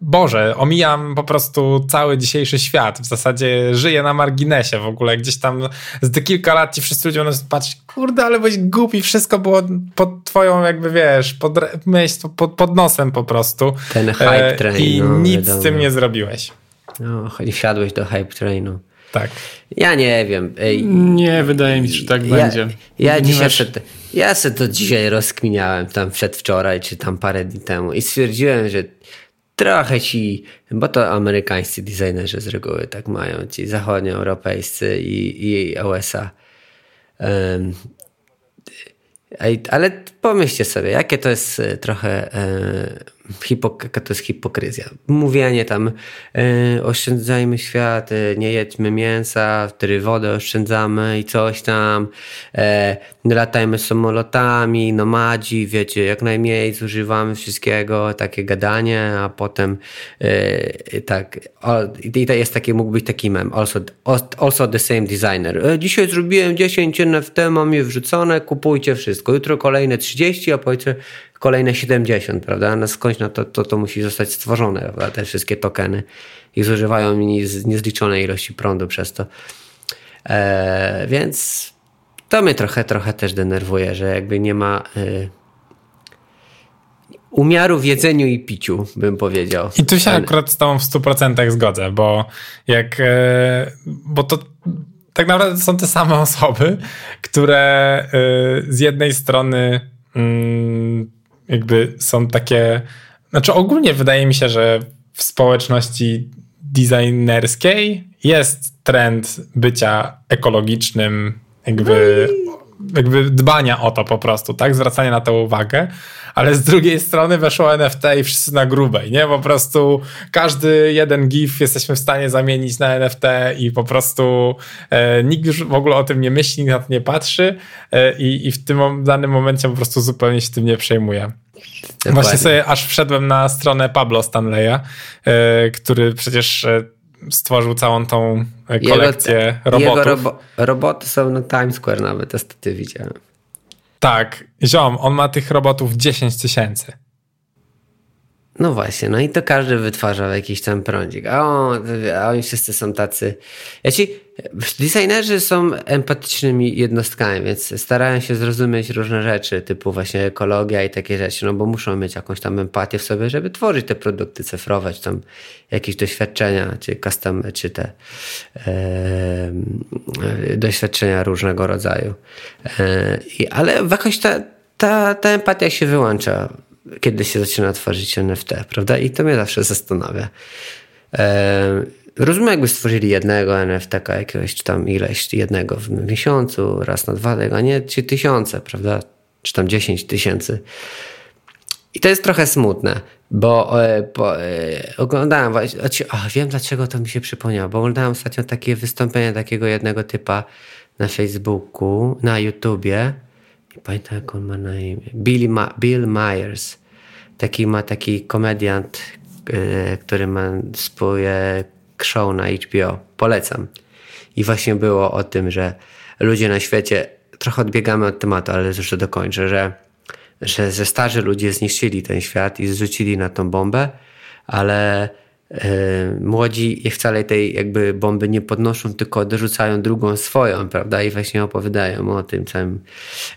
[SPEAKER 2] Boże, omijam po prostu cały dzisiejszy świat. W zasadzie żyję na marginesie w ogóle. Gdzieś tam z kilka lat ci wszyscy ludzie będą patrzeć, kurde, ale byś głupi, wszystko było pod twoją jakby, wiesz, pod, myśl, pod, pod nosem po prostu.
[SPEAKER 1] Ten hype e, train.
[SPEAKER 2] I no, nic wiadomo. z tym nie zrobiłeś.
[SPEAKER 1] No, wsiadłeś do hype trainu.
[SPEAKER 2] Tak.
[SPEAKER 1] Ja nie wiem.
[SPEAKER 3] Nie, wydaje mi się, że tak
[SPEAKER 1] ja,
[SPEAKER 3] będzie.
[SPEAKER 1] Ja, dzisiaj masz... ja sobie to dzisiaj rozkminiałem tam przedwczoraj, czy tam parę dni temu i stwierdziłem, że trochę ci, bo to amerykańscy designerzy z reguły tak mają, ci zachodnioeuropejscy i, i USA. Um, ale pomyślcie sobie, jakie to jest e, trochę e, hipok- to jest hipokryzja. Mówienie tam e, oszczędzajmy świat, e, nie jedźmy mięsa, wtedy wodę oszczędzamy i coś tam, e, latajmy samolotami, nomadzi, wiecie, jak najmniej zużywamy wszystkiego, takie gadanie, a potem tak, i to jest taki, mógł być taki mem, also, also the same designer. Dzisiaj zrobiłem 10 NFT, mam je wrzucone, kupujcie wszystko, jutro kolejne 30, a powiedzmy kolejne 70, prawda? No skądś na to, to, to musi zostać stworzone, prawda? Te wszystkie tokeny i zużywają niezliczone ilości prądu przez to. E, więc to mnie trochę, trochę też denerwuje, że jakby nie ma e, umiaru w jedzeniu i piciu, bym powiedział.
[SPEAKER 2] I tu się Ale... akurat z tobą w 100% zgodzę, bo jak, e, bo to tak naprawdę są te same [laughs] osoby, które e, z jednej strony mm, jakby są takie. Znaczy, ogólnie wydaje mi się, że w społeczności designerskiej jest trend bycia ekologicznym, jakby jakby dbania o to po prostu, tak? Zwracania na to uwagę, ale z drugiej strony weszło NFT i wszyscy na grubej, nie? Po prostu każdy jeden GIF jesteśmy w stanie zamienić na NFT i po prostu e, nikt już w ogóle o tym nie myśli, nikt na to nie patrzy e, i, i w tym danym momencie po prostu zupełnie się tym nie przejmuje. Dokładnie. Właśnie sobie aż wszedłem na stronę Pablo Stanleya, e, który przecież e, stworzył całą tą kolekcję jego, robotów. Jego robo
[SPEAKER 1] roboty są na Times Square nawet, niestety widziałem.
[SPEAKER 2] Tak, ziom, on ma tych robotów 10 tysięcy.
[SPEAKER 1] No właśnie, no i to każdy wytwarza jakiś tam prądzik. A, on, a oni wszyscy są tacy. Ja ci, designerzy są empatycznymi jednostkami, więc starają się zrozumieć różne rzeczy, typu właśnie ekologia i takie rzeczy, no bo muszą mieć jakąś tam empatię w sobie, żeby tworzyć te produkty cyfrowe, tam jakieś doświadczenia, czy custom, czy te e, doświadczenia różnego rodzaju. E, ale jakoś ta, ta, ta empatia się wyłącza kiedy się zaczyna tworzyć NFT, prawda? I to mnie zawsze zastanawia. E, rozumiem, jakby stworzyli jednego NFT jakiegoś, czy tam ileś, jednego w miesiącu, raz na dwa, a nie trzy tysiące, prawda? Czy tam dziesięć tysięcy. I to jest trochę smutne, bo, e, bo e, oglądałem właśnie, a wiem dlaczego to mi się przypomniało, bo oglądałem ostatnio takie wystąpienie takiego jednego typa na Facebooku, na YouTubie, pamiętam jak on ma na imię, Billy Ma Bill Myers. Taki ma taki komediant, yy, który ma swoje show na HBO. Polecam. I właśnie było o tym, że ludzie na świecie, trochę odbiegamy od tematu, ale już dokończę, że, że, że starzy ludzie zniszczyli ten świat i zrzucili na tą bombę, ale E, młodzi wcale tej jakby bomby nie podnoszą, tylko dorzucają drugą swoją, prawda? I właśnie opowiadają o tym całym,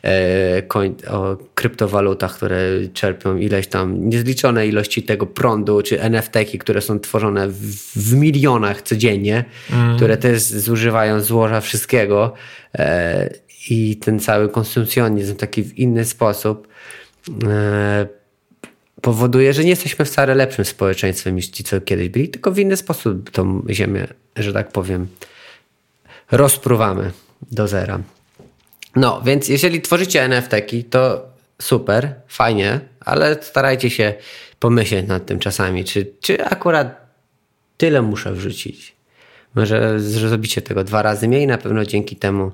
[SPEAKER 1] e, o kryptowalutach, które czerpią ileś tam niezliczone ilości tego prądu, czy NFT-ki, które są tworzone w, w milionach codziennie, mm. które też zużywają złoża wszystkiego e, i ten cały konsumpcjonizm taki w inny sposób powoduje, że nie jesteśmy wcale lepszym społeczeństwem niż ci, co kiedyś byli, tylko w inny sposób tą ziemię, że tak powiem, rozpruwamy do zera. No, więc jeżeli tworzycie NFT-ki, to super, fajnie, ale starajcie się pomyśleć nad tym czasami, czy, czy akurat tyle muszę wrzucić. Może zrobicie tego dwa razy mniej, na pewno dzięki temu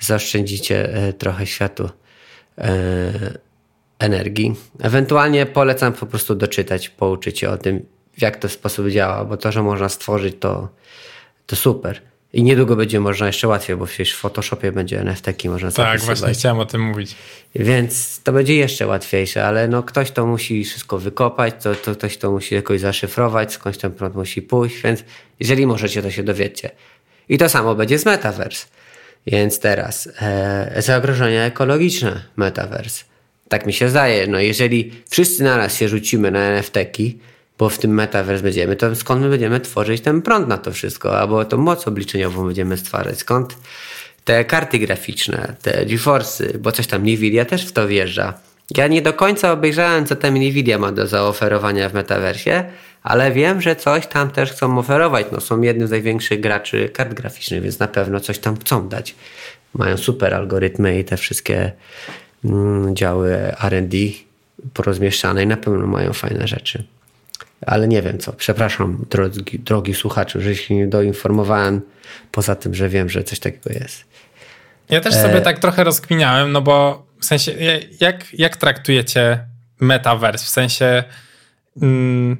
[SPEAKER 1] zaoszczędzicie e, trochę światu e, energii. Ewentualnie polecam po prostu doczytać, pouczyć się o tym, jak to sposób działa, bo to, że można stworzyć, to, to super. I niedługo będzie można jeszcze łatwiej, bo przecież w Photoshopie będzie NFT-ki można
[SPEAKER 2] Tak, właśnie chciałem o tym mówić.
[SPEAKER 1] Więc to będzie jeszcze łatwiejsze, ale no ktoś to musi wszystko wykopać, to, to ktoś to musi jakoś zaszyfrować, skądś ten prąd musi pójść, więc jeżeli możecie, to się dowiecie. I to samo będzie z Metaverse. Więc teraz e, zagrożenia ekologiczne Metaverse. Tak mi się zdaje. No jeżeli wszyscy naraz się rzucimy na NFT-ki, bo w tym metaverse będziemy, to skąd my będziemy tworzyć ten prąd na to wszystko? Albo tą moc obliczeniową będziemy stwarzać? Skąd te karty graficzne, te GeForce'y, bo coś tam Nvidia też w to wjeżdża. Ja nie do końca obejrzałem, co tam Nvidia ma do zaoferowania w metaversie, ale wiem, że coś tam też chcą oferować. No, są jednym z największych graczy kart graficznych, więc na pewno coś tam chcą dać. Mają super algorytmy i te wszystkie działy RD porozmieszczane i na pewno mają fajne rzeczy. Ale nie wiem co. Przepraszam, drogi, drogi słuchaczu, że się nie doinformowałem, poza tym, że wiem, że coś takiego jest.
[SPEAKER 2] Ja też sobie e... tak trochę rozkminiałem, no bo w sensie, jak, jak traktujecie metaverse? W sensie, mm,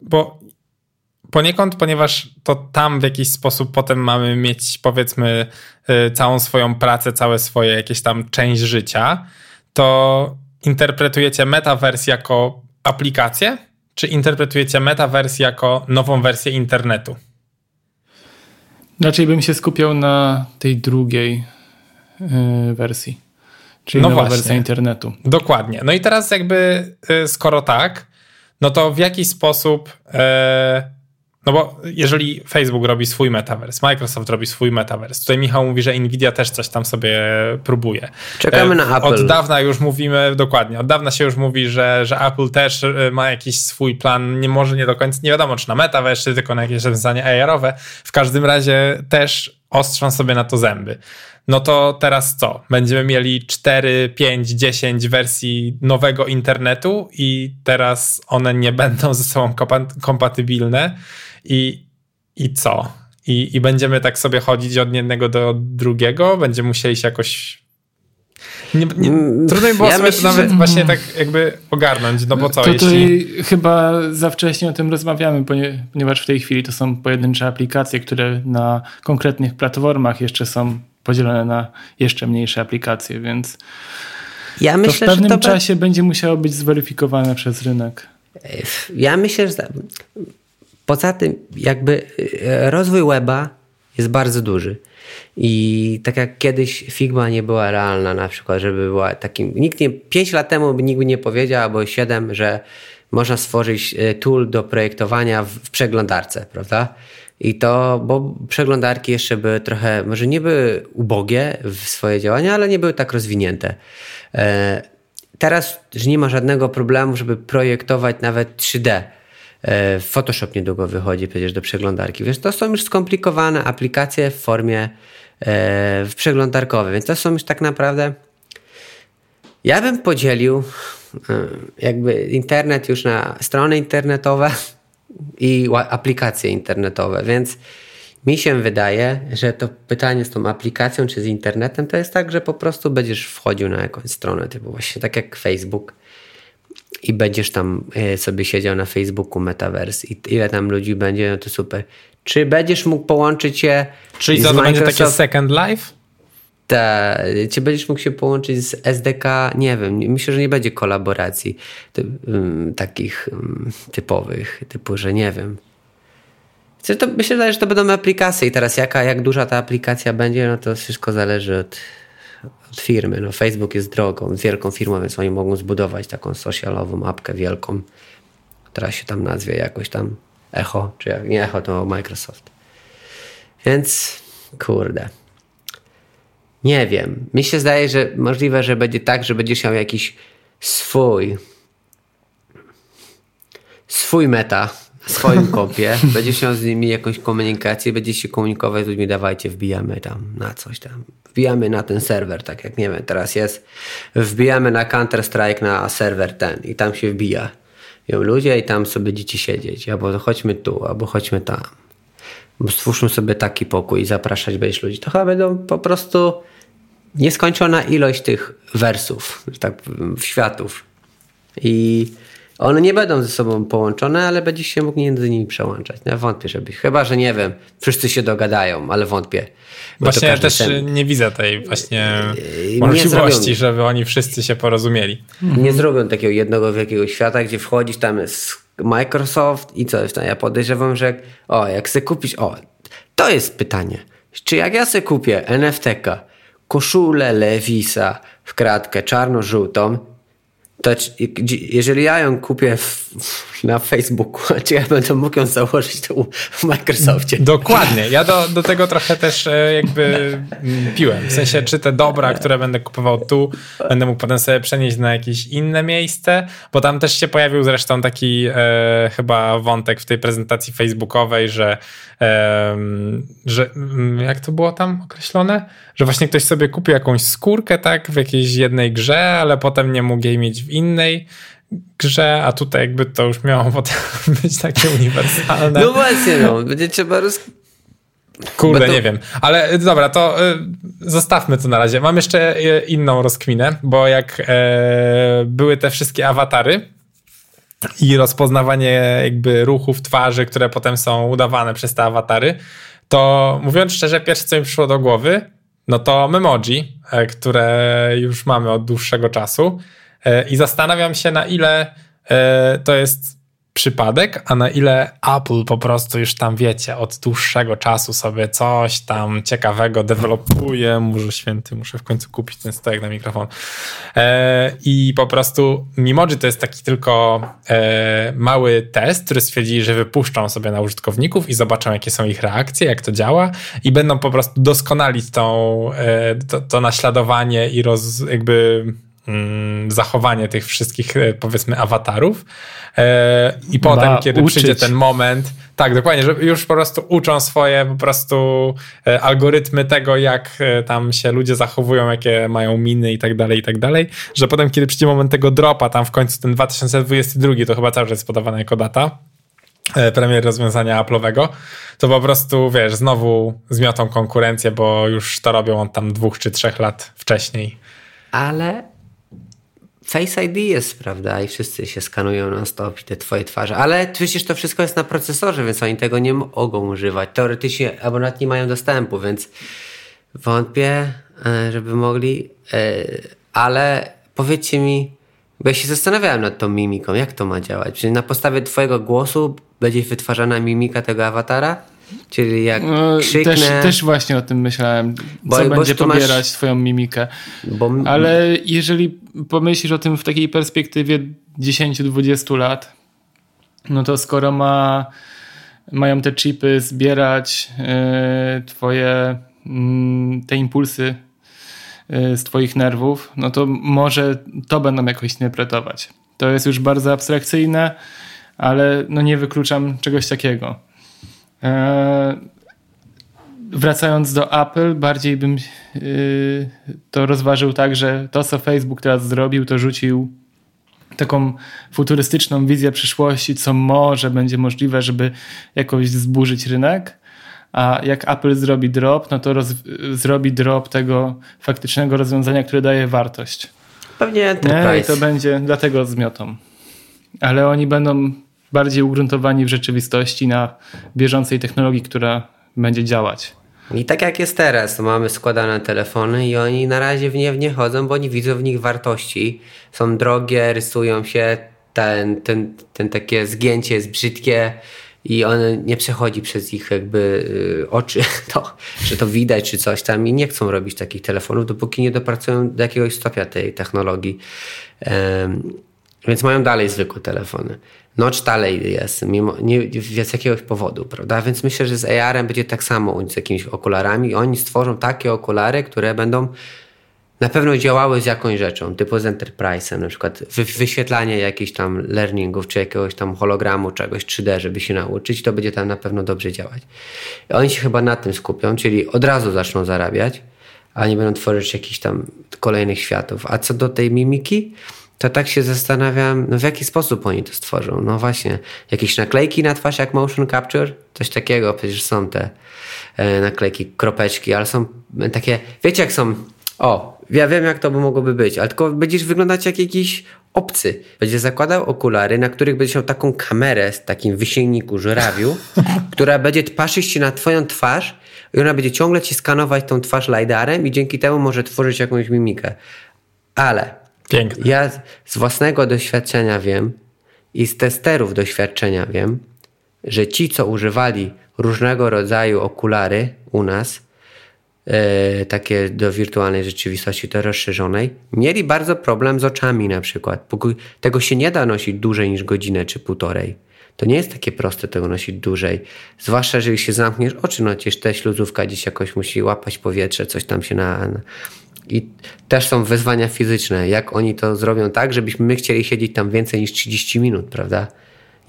[SPEAKER 2] bo poniekąd, ponieważ to tam w jakiś sposób potem mamy mieć, powiedzmy, y, całą swoją pracę, całe swoje jakieś tam część życia, to interpretujecie metaverse jako aplikację, czy interpretujecie metaverse jako nową wersję internetu?
[SPEAKER 3] Raczej bym się skupiał na tej drugiej yy, wersji. Czyli no nowa właśnie. wersja internetu.
[SPEAKER 2] Dokładnie. No i teraz jakby yy, skoro tak, no to w jaki sposób no bo jeżeli Facebook robi swój metaverse, Microsoft robi swój metaverse, tutaj Michał mówi, że Nvidia też coś tam sobie próbuje.
[SPEAKER 1] Czekamy na e, Apple.
[SPEAKER 2] Od dawna już mówimy, dokładnie, od dawna się już mówi, że, że Apple też e, ma jakiś swój plan, nie może nie do końca, nie wiadomo czy na metaverse, czy tylko na jakieś rozwiązania AR-owe. W każdym razie też ostrzą sobie na to zęby. No to teraz co? Będziemy mieli 4, 5, 10 wersji nowego internetu i teraz one nie będą ze sobą kompatybilne i, i co? I, I będziemy tak sobie chodzić od jednego do drugiego? Będziemy musieli się jakoś nie, nie, mm, trudno mi było ja sobie myślę, to nawet że... właśnie tak jakby ogarnąć, no bo co,
[SPEAKER 3] to, jeśli... chyba za wcześnie o tym rozmawiamy, ponieważ w tej chwili to są pojedyncze aplikacje, które na konkretnych platformach jeszcze są podzielone na jeszcze mniejsze aplikacje, więc ja myślę, to w pewnym to czasie be... będzie musiało być zweryfikowane przez rynek.
[SPEAKER 1] Ja myślę, że poza tym jakby e, rozwój weba jest bardzo duży. I tak jak kiedyś Figma nie była realna na przykład, żeby była takim, nikt nie, 5 lat temu by nikt nie powiedział, albo 7, że można stworzyć e, tool do projektowania w, przeglądarce, prawda? I to, bo przeglądarki jeszcze były trochę, może nie były ubogie w swoje działania, ale nie były tak rozwinięte. E, teraz, że nie ma żadnego problemu, żeby projektować nawet 3D. E, Photoshop niedługo wychodzi przecież do przeglądarki. Więc to są już skomplikowane aplikacje w formie e, w przeglądarkowej, więc to są już tak naprawdę. Ja bym podzielił jakby internet już na strony internetowe i aplikacje internetowe, więc mi się wydaje, że to pytanie z tą aplikacją czy z internetem to jest tak, że po prostu będziesz wchodził na jakąś stronę, typu właśnie tak jak Facebook i będziesz tam e, sobie siedział na Facebooku Metaverse i ile tam ludzi będzie, no to super. Czy będziesz mógł połączyć je
[SPEAKER 2] Czyli
[SPEAKER 1] z
[SPEAKER 2] to będzie takie Second Life?
[SPEAKER 1] Ta, czy będziesz mógł się połączyć z SDK? Nie wiem. Myślę, że nie będzie kolaboracji ty, um, takich um, typowych, typu, że nie wiem. To, myślę, że to będą aplikacje i teraz jaka, jak duża ta aplikacja będzie, no to wszystko zależy od, od firmy. No, Facebook jest drogą, wielką firmą, więc oni mogą zbudować taką socialową apkę wielką, która się tam nazwie jakoś tam Echo, czy jak nie Echo, to Microsoft. Więc kurde. Nie wiem. Mi się zdaje, że możliwe, że będzie tak, że będziesz miał jakiś swój swój meta w swoim kopie, będziesz miał z nimi jakąś komunikację, będziesz się komunikować z ludźmi, dawajcie, wbijamy tam na coś tam. Wbijamy na ten serwer, tak jak nie wiem, teraz jest. Wbijamy na Counter-Strike na serwer ten i tam się wbija. Ją ludzie i tam sobie dzieci siedzieć. Albo chodźmy tu, albo chodźmy tam. Stwórzmy sobie taki pokój i zapraszać będziesz ludzi. To chyba będą po prostu nieskończona ilość tych wersów, tak światów. I one nie będą ze sobą połączone, ale będzie się mógł między nimi przełączać. Ja wątpię, żeby. Chyba, że nie wiem, wszyscy się dogadają, ale wątpię.
[SPEAKER 2] Właśnie ja też sen... nie widzę tej właśnie możliwości, zrobią... żeby oni wszyscy się porozumieli.
[SPEAKER 1] Nie zrobią takiego jednego wielkiego świata, gdzie wchodzisz tam jest Microsoft i coś tam. Ja podejrzewam, że o, jak chcę kupić, o, to jest pytanie. Czy jak ja sobie kupię NFT-ka, koszulę Lewisa w kratkę czarno-żółtą, jeżeli ja ją kupię na Facebooku, czy ja będę mógł ją założyć w Microsoftie?
[SPEAKER 2] Dokładnie. Ja do, do tego trochę też e, jakby mm, piłem. W sensie, czy te dobra, które będę kupował tu, będę mógł potem sobie przenieść na jakieś inne miejsce, bo tam też się pojawił zresztą taki e, chyba wątek w tej prezentacji facebookowej, że, e, że mm, jak to było tam określone? Że właśnie ktoś sobie kupił jakąś skórkę, tak, w jakiejś jednej grze, ale potem nie mógł jej mieć w innej grze, a tutaj jakby to już miało [laughs] potem być takie uniwersalne.
[SPEAKER 1] No właśnie, no, będzie trzeba roz...
[SPEAKER 2] Kurde, to... nie wiem. Ale dobra, to y, zostawmy to na razie. Mam jeszcze y, inną rozkminę, bo jak y, były te wszystkie awatary i rozpoznawanie jakby ruchów twarzy, które potem są udawane przez te awatary, to mówiąc szczerze, pierwsze co mi przyszło do głowy, no to memoji, e, które już mamy od dłuższego czasu. E, I zastanawiam się, na ile e, to jest przypadek, a na ile Apple po prostu już tam wiecie, od dłuższego czasu sobie coś tam ciekawego dewelopuje. Może święty, muszę w końcu kupić ten stojak na mikrofon. I po prostu Mimoji to jest taki tylko mały test, który stwierdzili, że wypuszczą sobie na użytkowników i zobaczą, jakie są ich reakcje, jak to działa i będą po prostu doskonalić tą, to, to naśladowanie i roz, jakby zachowanie tych wszystkich, e, powiedzmy, awatarów. E, I potem, ba, kiedy uczyć. przyjdzie ten moment, tak, dokładnie, że już po prostu uczą swoje po prostu e, algorytmy tego, jak tam się ludzie zachowują, jakie mają miny i tak dalej, i tak dalej, że potem, kiedy przyjdzie moment tego dropa, tam w końcu ten 2022, to chyba cały czas jest podawana jako data, premier rozwiązania Apple'owego, to po prostu, wiesz, znowu zmiotą konkurencję, bo już to robią on tam dwóch czy trzech lat wcześniej.
[SPEAKER 1] Ale Face ID jest, prawda, i wszyscy się skanują na stop i te twoje twarze, ale przecież to wszystko jest na procesorze, więc oni tego nie mogą używać. Teoretycznie, albo nawet nie mają dostępu, więc wątpię, e, żeby mogli, e, ale powiedzcie mi, bo ja się zastanawiałem nad tą mimiką, jak to ma działać? Czy na podstawie twojego głosu będzie wytwarzana mimika tego awatara? Czyli jak no, krzyknę...
[SPEAKER 3] Też, też, właśnie o tym myślałem, bo, co będzie pobierać masz... twoją mimikę. Bo... Ale jeżeli pomyślisz o tym w takiej perspektywie 10-20 lat, no to skoro ma, mają te chipy zbierać yy, twoje yy, te impulsy yy, z twoich nerwów, no to może to będą jakoś interpretować. To jest już bardzo abstrakcyjne, ale no nie wykluczam czegoś takiego. E, wracając do Apple, bardziej bym y, to rozważył tak, że to, co Facebook teraz zrobił, to rzucił taką futurystyczną wizję przyszłości, co może będzie możliwe, żeby jakoś zburzyć rynek. A jak Apple zrobi drop, no to zrobi drop tego faktycznego rozwiązania, które daje wartość.
[SPEAKER 1] Pewnie Enterprise.
[SPEAKER 3] Nie? I to będzie dlatego zmiotą. Ale oni będą bardziej ugruntowani w rzeczywistości na bieżącej technologii, która będzie działać.
[SPEAKER 1] I tak jak jest teraz, mamy składane telefony i oni na razie w nie, w nie chodzą, bo oni widzą w nich wartości. Są drogie, rysują się, ten, ten, ten takie zgięcie jest brzydkie i on nie przechodzi przez ich jakby y, oczy, [laughs] to, że to widać czy coś tam i nie chcą robić takich telefonów, dopóki nie dopracują do jakiegoś stopnia tej technologii. Więc mają dalej zwykłe telefony. Notch dalej jest, mimo, nie, z jakiegoś powodu, prawda? Więc myślę, że z AR-em będzie tak samo z jakimiś okularami. Oni stworzą takie okulary, które będą na pewno działały z jakąś rzeczą, typu z Enterprise'em, na przykład wy, wyświetlanie jakichś tam learningów, czy jakiegoś tam hologramu, czegoś 3D, żeby się nauczyć, to będzie tam na pewno dobrze działać. I oni się chyba na tym skupią, czyli od razu zaczną zarabiać, a nie będą tworzyć jakichś tam kolejnych światów. A co do tej mimiki, to tak się zastanawiam, no w jaki sposób oni to stworzą. No właśnie, jakieś naklejki na twarz jak motion capture? Coś takiego, przecież są te e, naklejki, kropeczki, ale są takie, wiecie jak są, o, ja wiem jak to by mogłoby być, ale tylko będziesz wyglądać jak jakiś obcy. Będziesz zakładał okulary, na których będziesz miał taką kamerę z takim wysięgniku żurawiu, [laughs] która będzie patrzeć się na twoją twarz i ona będzie ciągle ci skanować tą twarz LiDARem i dzięki temu może tworzyć jakąś mimikę. Ale
[SPEAKER 2] Piękne.
[SPEAKER 1] Ja z własnego doświadczenia wiem i z testerów doświadczenia wiem, że ci, co używali różnego rodzaju okulary u nas, yy, takie do wirtualnej rzeczywistości, to rozszerzonej, mieli bardzo problem z oczami na przykład. Tego się nie da nosić dłużej niż godzinę czy półtorej. To nie jest takie proste tego nosić dłużej. Zwłaszcza, jeżeli się zamkniesz oczy, no przecież ta śluzówka gdzieś jakoś musi łapać powietrze, coś tam się na, i też są wyzwania fizyczne. Jak oni to zrobią tak, żebyśmy my chcieli siedzieć tam więcej niż 30 minut, prawda?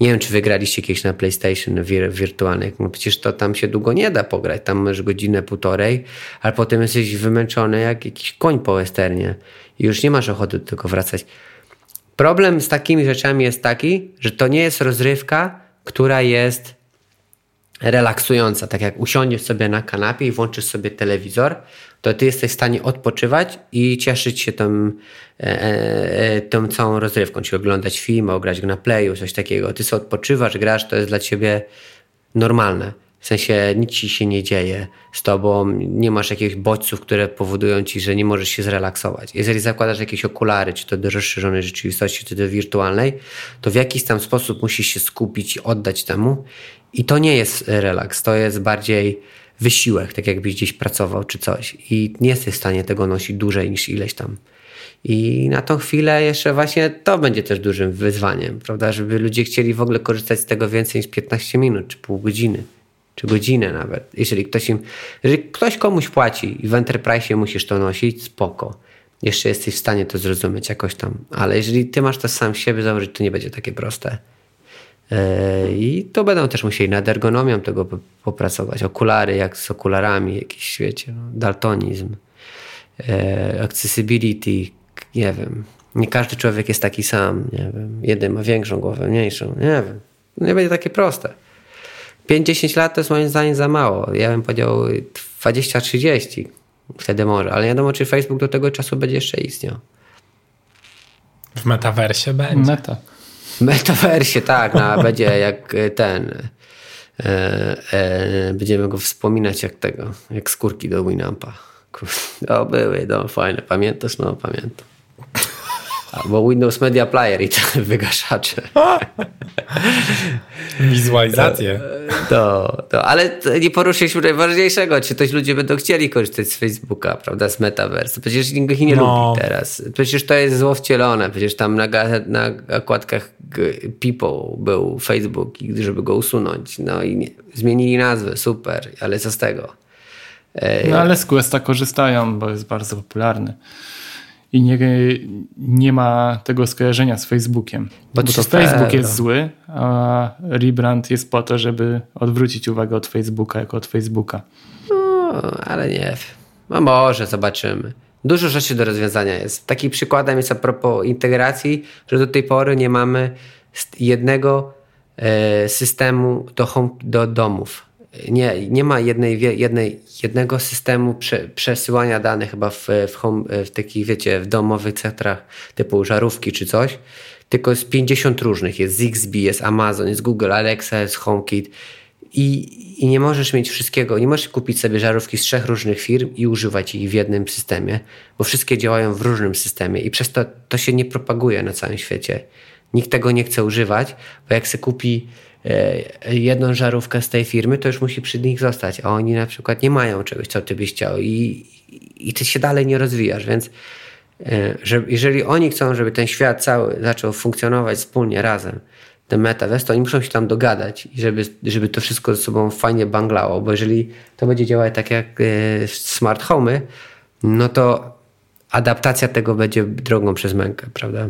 [SPEAKER 1] Nie wiem, czy wygraliście kiedyś na PlayStation wir wirtualnych. No przecież to tam się długo nie da pograć. Tam masz godzinę, półtorej, ale potem jesteś wymęczony jak jakiś koń po westernie i już nie masz ochoty tego wracać. Problem z takimi rzeczami jest taki, że to nie jest rozrywka, która jest relaksująca. Tak jak usiądziesz sobie na kanapie i włączysz sobie telewizor, to ty jesteś w stanie odpoczywać i cieszyć się tą, e, e, tą całą rozrywką, czyli oglądać film, grać go na playu, coś takiego. Ty sobie odpoczywasz, grasz, to jest dla ciebie normalne. W sensie nic ci się nie dzieje z tobą, nie masz jakichś bodźców, które powodują ci, że nie możesz się zrelaksować. Jeżeli zakładasz jakieś okulary, czy to do rozszerzonej rzeczywistości, czy do wirtualnej, to w jakiś tam sposób musisz się skupić i oddać temu. I to nie jest relaks, to jest bardziej wysiłek, tak jakbyś gdzieś pracował czy coś i nie jesteś w stanie tego nosić dłużej niż ileś tam. I na tą chwilę jeszcze właśnie to będzie też dużym wyzwaniem, prawda, żeby ludzie chcieli w ogóle korzystać z tego więcej niż 15 minut, czy pół godziny, czy godzinę nawet. Jeżeli ktoś im, jeżeli ktoś komuś płaci i w Enterprise musisz to nosić, spoko. jeszcze jesteś w stanie to zrozumieć jakoś tam. Ale jeżeli ty masz to sam siebie założyć, to nie będzie takie proste. E, I to będą też musieli nad ergonomią tego popracować. Okulary, jak z okularami, jakiś, wiecie, no, daltonizm, e, accessibility, nie wiem. Nie każdy człowiek jest taki sam, nie wiem. Jeden ma większą głowę, mniejszą, nie wiem. Nie będzie takie proste. 5-10 lat to jest moim zdaniem za mało. Ja bym powiedział 20-30 wtedy może, ale nie wiadomo, czy Facebook do tego czasu będzie jeszcze istniał.
[SPEAKER 2] W metaversie będzie.
[SPEAKER 3] Meta.
[SPEAKER 1] Metaversie, tak, no, będzie jak ten. E, e, będziemy go wspominać jak tego, jak skórki do Winampa. O, były, no fajne, pamiętasz? No, pamiętam. Albo Windows Media Player i te [laughs] wygaszacze. [laughs]
[SPEAKER 2] Wizualizacje.
[SPEAKER 1] To, to, ale nie poruszyliśmy najważniejszego, czy też ludzie będą chcieli korzystać z Facebooka, prawda, z Metaverse. Przecież nikt ich nie no. lubi teraz. Przecież to jest zło wcielone. Przecież tam na, na okładkach People był Facebook, żeby go usunąć. No i nie, zmienili nazwę, super, ale co z tego?
[SPEAKER 3] No ale z Questa korzystają, bo jest bardzo popularny i nie, nie ma tego skojarzenia z Facebookiem. Bo, bo to Facebook jest zły, a rebrand jest po to, żeby odwrócić uwagę od Facebooka jako od Facebooka.
[SPEAKER 1] No, ale nie. No może, zobaczymy. Dużo rzeczy do rozwiązania jest. Takim przykładem jest a propos integracji, że do tej pory nie mamy jednego e, systemu do, home, do domów nie, nie ma jednej, jednej, jednego systemu prze, przesyłania danych chyba w, w, home, w takich, wiecie, w domowych centrach typu żarówki czy coś, tylko jest 50 różnych. Jest Zigbee, jest Amazon, jest Google, Alexa, jest HomeKit i, i nie możesz mieć wszystkiego, nie możesz kupić sobie żarówki z trzech różnych firm i używać ich w jednym systemie, bo wszystkie działają w różnym systemie i przez to to się nie propaguje na całym świecie. Nikt tego nie chce używać, bo jak się kupi jedną żarówkę z tej firmy, to już musi przy nich zostać, a oni na przykład nie mają czegoś, co ty byś chciał i, i ty się dalej nie rozwijasz, więc e, że jeżeli oni chcą, żeby ten świat cały zaczął funkcjonować wspólnie, razem, ten metaverse, to oni muszą się tam dogadać żeby, żeby to wszystko ze sobą fajnie banglało, bo jeżeli to będzie działać tak jak e, smart home, no to adaptacja tego będzie drogą przez mękę, prawda?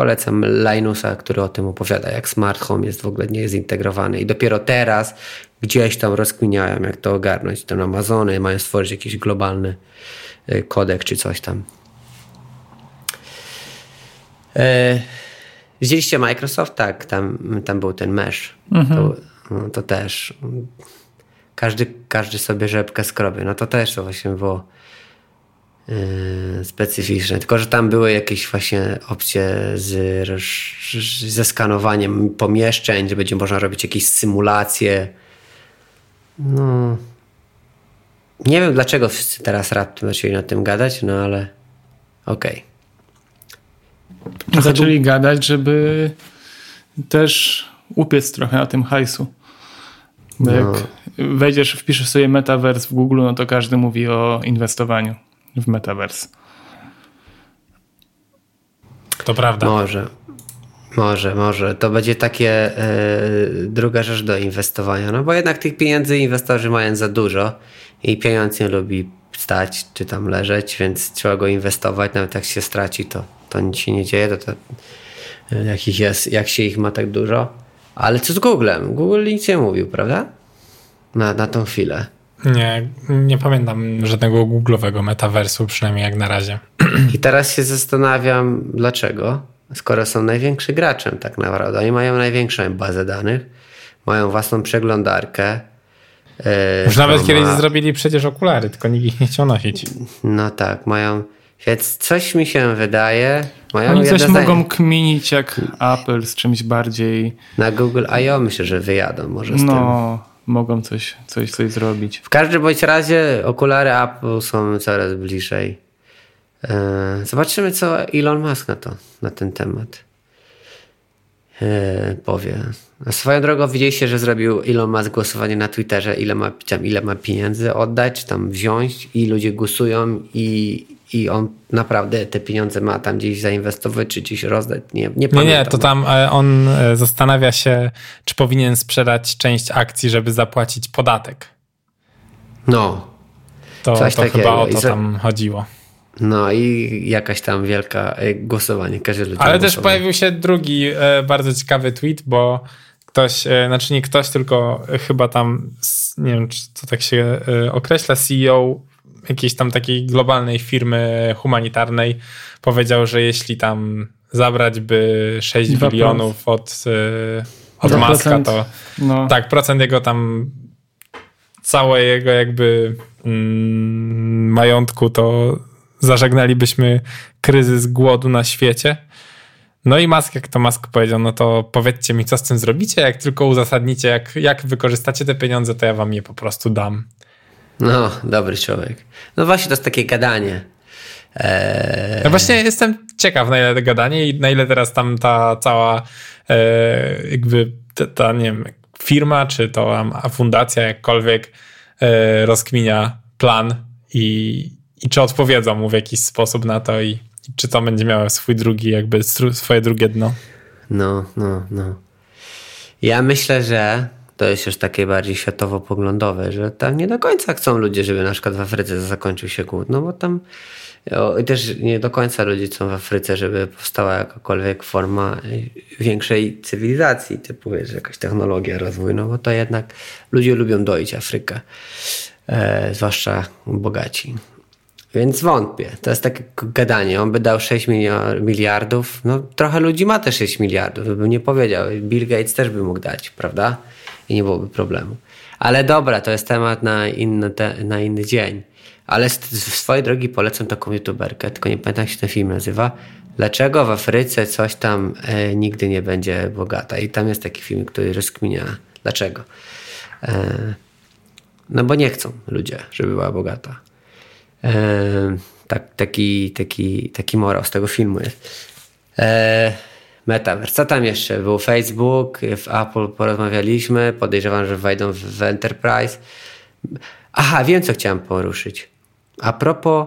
[SPEAKER 1] Polecam Linusa, który o tym opowiada, jak smart home jest w ogóle nie jest zintegrowany i dopiero teraz gdzieś tam rozkminiają, jak to ogarnąć. Ten Amazony mają stworzyć jakiś globalny y, kodek czy coś tam. E, widzieliście Microsoft? Tak, tam, tam był ten mesh. Mhm. To, no, to też każdy, każdy sobie rzepkę skrobie. No to też to właśnie było specyficzne. Tylko, że tam były jakieś właśnie opcje z, ze skanowaniem pomieszczeń, że będzie można robić jakieś symulacje. No. Nie wiem dlaczego wszyscy teraz raptem zaczęli na tym gadać, no ale okej.
[SPEAKER 3] Okay. Zaczęli gadać, żeby też upiec trochę na tym hajsu. Bo no. jak wejdziesz, wpiszesz sobie metaverse w Google, no to każdy mówi o inwestowaniu w Metaverse.
[SPEAKER 2] To prawda.
[SPEAKER 1] Może. Może, może. To będzie takie e, druga rzecz do inwestowania. No bo jednak tych pieniędzy inwestorzy mają za dużo i pieniądz nie lubi stać czy tam leżeć, więc trzeba go inwestować. Nawet jak się straci, to, to nic się nie dzieje. To, to, e, jak, ich jest, jak się ich ma tak dużo. Ale co z Googlem? Google nic nie mówił, prawda? Na, na tą chwilę.
[SPEAKER 2] Nie, nie pamiętam żadnego googlowego metaversu, przynajmniej jak na razie.
[SPEAKER 1] I teraz się zastanawiam, dlaczego, skoro są największym graczem tak naprawdę. Oni mają największą bazę danych, mają własną przeglądarkę.
[SPEAKER 2] E, Już nawet ma... kiedyś zrobili przecież okulary, tylko nikt ich nie chciał nosić.
[SPEAKER 1] No tak, mają... Więc coś mi się wydaje. Mają
[SPEAKER 3] Oni coś mogą kminić jak Apple z czymś bardziej.
[SPEAKER 1] Na Google I.O. myślę, że wyjadą może z
[SPEAKER 3] no.
[SPEAKER 1] tym
[SPEAKER 3] mogą coś, coś, coś zrobić.
[SPEAKER 1] W każdym bądź razie okulary Apple są coraz bliżej. E, zobaczymy, co Elon Musk na to, na ten temat e, powie. A swoją drogą widzieliście, że zrobił Elon Musk głosowanie na Twitterze, ile ma, ile ma pieniędzy oddać, tam wziąć i ludzie głosują i, i on naprawdę te pieniądze ma tam gdzieś zainwestować, czy gdzieś rozdać. Nie, nie,
[SPEAKER 2] nie, nie, to tam e, on e, zastanawia się, czy powinien sprzedać część akcji, żeby zapłacić podatek.
[SPEAKER 1] No.
[SPEAKER 2] To, to chyba o to tam chodziło.
[SPEAKER 1] No i jakaś tam wielka e, głosowanie, każdy.
[SPEAKER 2] Ale też pojawił się drugi bardzo ciekawy tweet, bo ktoś, znaczy nie ktoś, tylko chyba tam, nie wiem, czy to tak się określa, CEO jakiejś tam takiej globalnej firmy humanitarnej powiedział, że jeśli tam zabrać by 6 bilionów od, e, od Maska, to no. tak, procent jego tam całe jego jakby mm, majątku, to zażegnalibyśmy kryzys głodu na świecie. No i Musk, jak to Musk powiedział, no to powiedzcie mi, co z tym zrobicie, jak tylko uzasadnicie, jak, jak wykorzystacie te pieniądze, to ja wam je po prostu dam.
[SPEAKER 1] No, dobry człowiek. No właśnie, to jest takie gadanie.
[SPEAKER 2] Eee... Ja właśnie jestem ciekaw, na ile to gadanie i na ile teraz tam ta cała e, jakby ta, ta, nie wiem, firma, czy to tam fundacja, jakkolwiek e, rozkminia plan i, i czy odpowiedzą mu w jakiś sposób na to i, i czy to będzie miało swój drugi, jakby swoje drugie dno.
[SPEAKER 1] No, no, no. Ja myślę, że to jest już takie bardziej światowo-poglądowe, że tam nie do końca chcą ludzie, żeby na przykład w Afryce zakończył się głód, no bo tam i też nie do końca ludzie chcą w Afryce, żeby powstała jakakolwiek forma większej cywilizacji, typu wiesz, jakaś technologia, rozwój, no bo to jednak ludzie lubią doić Afrykę, e, zwłaszcza bogaci. Więc wątpię. To jest takie gadanie. On by dał 6 miliardów. No trochę ludzi ma te 6 miliardów, bym nie powiedział. Bill Gates też by mógł dać, prawda? I nie byłoby problemu. Ale dobra, to jest temat na inny, te, na inny dzień. Ale z, z swojej drogi polecam taką youtuberkę, tylko nie pamiętam jak się ten film nazywa. Dlaczego w Afryce coś tam e, nigdy nie będzie bogata? I tam jest taki film, który rozkminia dlaczego. E, no bo nie chcą ludzie, żeby była bogata. E, tak, taki, taki, taki morał z tego filmu jest. E, Metaverse. Co tam jeszcze? Był Facebook, w Apple porozmawialiśmy, podejrzewam, że wejdą w, w Enterprise. Aha, wiem co chciałem poruszyć. A propos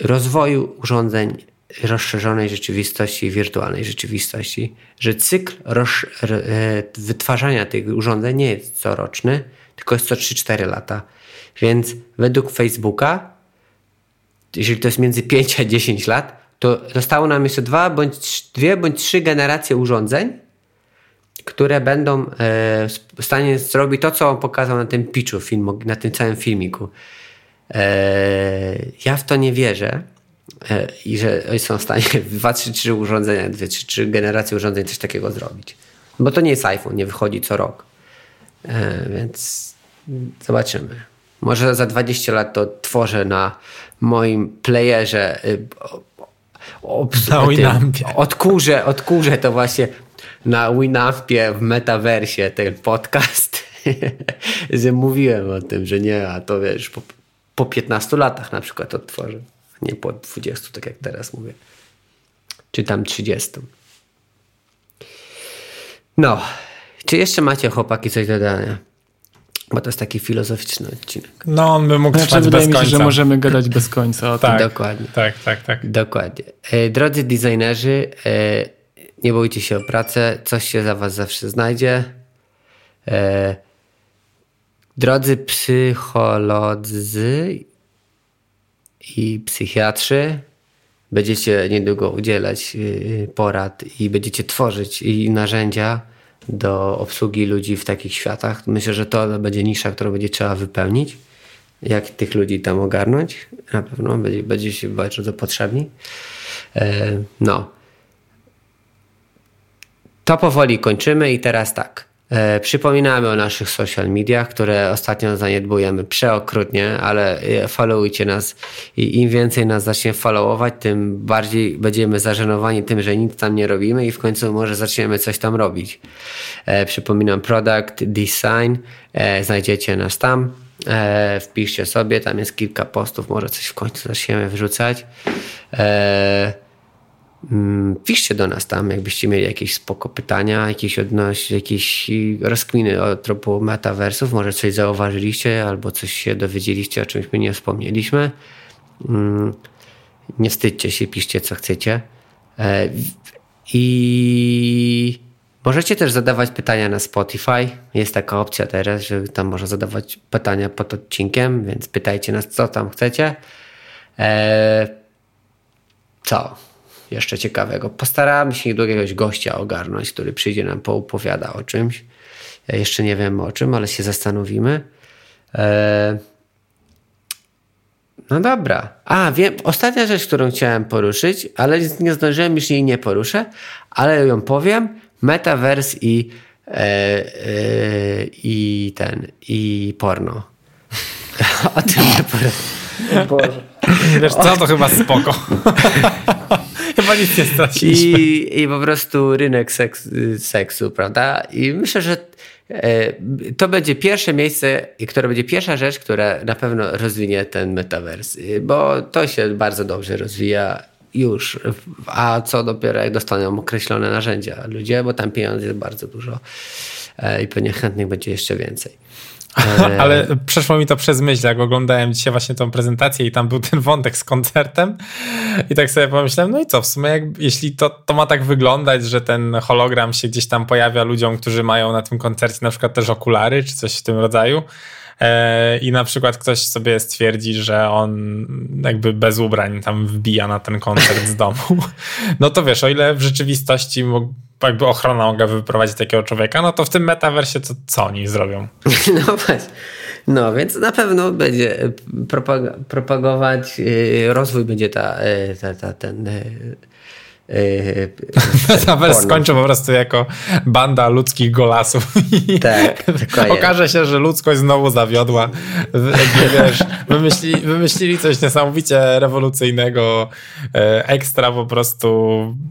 [SPEAKER 1] rozwoju urządzeń rozszerzonej rzeczywistości i wirtualnej rzeczywistości, że cykl e, wytwarzania tych urządzeń nie jest coroczny, tylko jest co 3-4 lata. Więc według Facebooka, jeżeli to jest między 5 a 10 lat, to zostało nam jeszcze dwa bądź dwie bądź trzy generacje urządzeń, które będą e, w stanie zrobić to, co on pokazał na tym pitchu, film, na tym całym filmiku. E, ja w to nie wierzę e, i że są w stanie [laughs] dwa, trzy, trzy urządzenia, dwie, trzy, trzy generacje urządzeń coś takiego zrobić. Bo to nie jest iPhone, nie wychodzi co rok. Więc zobaczymy. Może za 20 lat to tworzę na moim playerze
[SPEAKER 2] na Winampie.
[SPEAKER 1] Odkurzę, odkurzę to właśnie na Winampie w metaversie ten podcast. [laughs] że mówiłem o tym, że nie, a to wiesz, po, po 15 latach na przykład odtworzę. Nie po 20, tak jak teraz mówię. Czy tam 30. No. Czy jeszcze macie chłopaki coś do dodania? Bo to jest taki filozoficzny odcinek.
[SPEAKER 2] No, on by mógł
[SPEAKER 3] znaczy, trwać wydaje bez mi się, końca. że możemy gadać bez końca o
[SPEAKER 1] tak, Dokładnie.
[SPEAKER 2] Tak, tak, tak.
[SPEAKER 1] Dokładnie. E, drodzy designerzy, e, nie bójcie się o pracę, coś się za was zawsze znajdzie. E, drodzy psycholodzy i psychiatrzy, będziecie niedługo udzielać porad i będziecie tworzyć i narzędzia, do obsługi ludzi w takich światach. Myślę, że to będzie nisza, którą będzie trzeba wypełnić. Jak tych ludzi tam ogarnąć? Na pewno będzie, będzie się bardzo potrzebni. E, no. To powoli kończymy i teraz tak. E, przypominamy o naszych social mediach, które ostatnio zaniedbujemy przeokrutnie, ale e, followujcie nas i im więcej nas zacznie followować, tym bardziej będziemy zażenowani tym, że nic tam nie robimy i w końcu może zaczniemy coś tam robić. E, przypominam Product Design, znajdziecie nas tam. Wpiszcie sobie, tam jest kilka postów, może coś w końcu zaczniemy wrzucać. Mm, piszcie do nas tam, jakbyście mieli jakieś spoko pytania, jakieś odnoś, jakieś rozkminy o tropu metaversów, może coś zauważyliście albo coś się dowiedzieliście, o czymś my nie wspomnieliśmy. Mm, nie wstydźcie się, piszcie co chcecie. E, I możecie też zadawać pytania na Spotify. Jest taka opcja teraz, że tam można zadawać pytania pod odcinkiem, więc pytajcie nas, co tam chcecie. E, co jeszcze ciekawego? Postaramy się do jakiegoś gościa ogarnąć, który przyjdzie nam poopowiada o czymś. Ja jeszcze nie wiem o czym, ale się zastanowimy. Eee... No dobra. A, wiem, ostatnia rzecz, którą chciałem poruszyć, ale nie zdążyłem, już jej nie poruszę, ale ją powiem. Metaverse i, e, e, i ten, i porno. [laughs] o tym nie
[SPEAKER 2] porę. Boże. [laughs] Wiesz co, to chyba spoko. [laughs] chyba nic nie straciliśmy.
[SPEAKER 1] I, I po prostu rynek seks, seksu, prawda? I myślę, że e, to będzie pierwsze miejsce, które będzie pierwsza rzecz, która na pewno rozwinie ten metavers, bo to się bardzo dobrze rozwija już, a co dopiero jak dostaną określone narzędzia ludzie, bo tam pieniędzy jest bardzo dużo e, i pewnie chętnych będzie jeszcze więcej.
[SPEAKER 2] Ale przeszło mi to przez myśl, jak oglądałem dzisiaj właśnie tą prezentację i tam był ten wątek z koncertem i tak sobie pomyślałem, no i co, w sumie jak, jeśli to, to ma tak wyglądać, że ten hologram się gdzieś tam pojawia ludziom, którzy mają na tym koncercie na przykład też okulary czy coś w tym rodzaju, e, i na przykład ktoś sobie stwierdzi, że on jakby bez ubrań tam wbija na ten koncert z domu, [laughs] no to wiesz, o ile w rzeczywistości jakby ochrona mogła wyprowadzić takiego człowieka, no to w tym metaversie to co oni zrobią? [laughs]
[SPEAKER 1] No właśnie. No, więc na pewno będzie e, propag propagować, e, rozwój będzie ta, e, ta, ta ten
[SPEAKER 2] Metaverse skończy po prostu jako banda ludzkich golasów. [laughs]
[SPEAKER 1] Tak,
[SPEAKER 2] Okaże się, że ludzkość znowu zawiodła. Wiesz, wymyślili, wymyślili coś niesamowicie rewolucyjnego, ekstra po prostu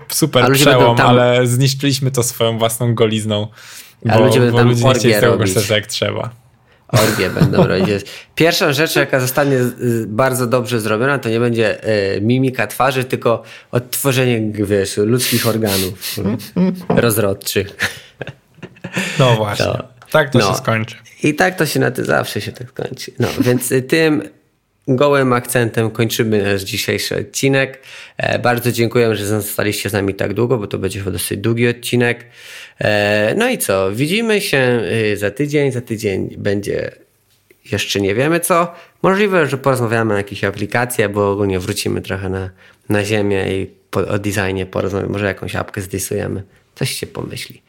[SPEAKER 2] super przełom, tam... ale zniszczyliśmy to swoją własną golizną. Bo, A ludzie będą tam ludzie nie chcieli tego korzystać jak trzeba.
[SPEAKER 1] Orgie będą robić. Pierwszą rzeczą, jaka zostanie bardzo dobrze zrobiona, to nie będzie e, mimika twarzy, tylko odtworzenie, wiesz, ludzkich organów rozrodczych.
[SPEAKER 2] No właśnie. No. Tak to no. się skończy.
[SPEAKER 1] I tak to się na ty zawsze się tak skończy. No, więc tym gołym akcentem kończymy nasz dzisiejszy odcinek. E, bardzo dziękuję, że zostaliście z nami tak długo, bo to będzie dosyć długi odcinek. E, no i co? Widzimy się y, za tydzień. Za tydzień będzie jeszcze nie wiemy co. Możliwe, że porozmawiamy o jakichś aplikacjach, bo ogólnie wrócimy trochę na, na ziemię i po, o designie porozmawiamy. Może jakąś apkę zdysujemy. Coś się pomyśli.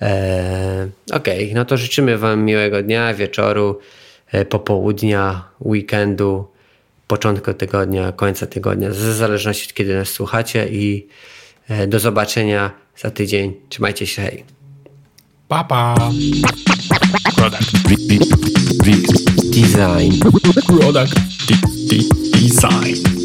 [SPEAKER 1] Eee, Okej, okay. no to życzymy Wam miłego dnia, wieczoru, e, popołudnia, weekendu, początku tygodnia, końca tygodnia, w zależności od kiedy nas słuchacie i e, do zobaczenia za tydzień. Trzymajcie się, hej.
[SPEAKER 2] Pa,
[SPEAKER 1] Product. Design.
[SPEAKER 2] Product. Design.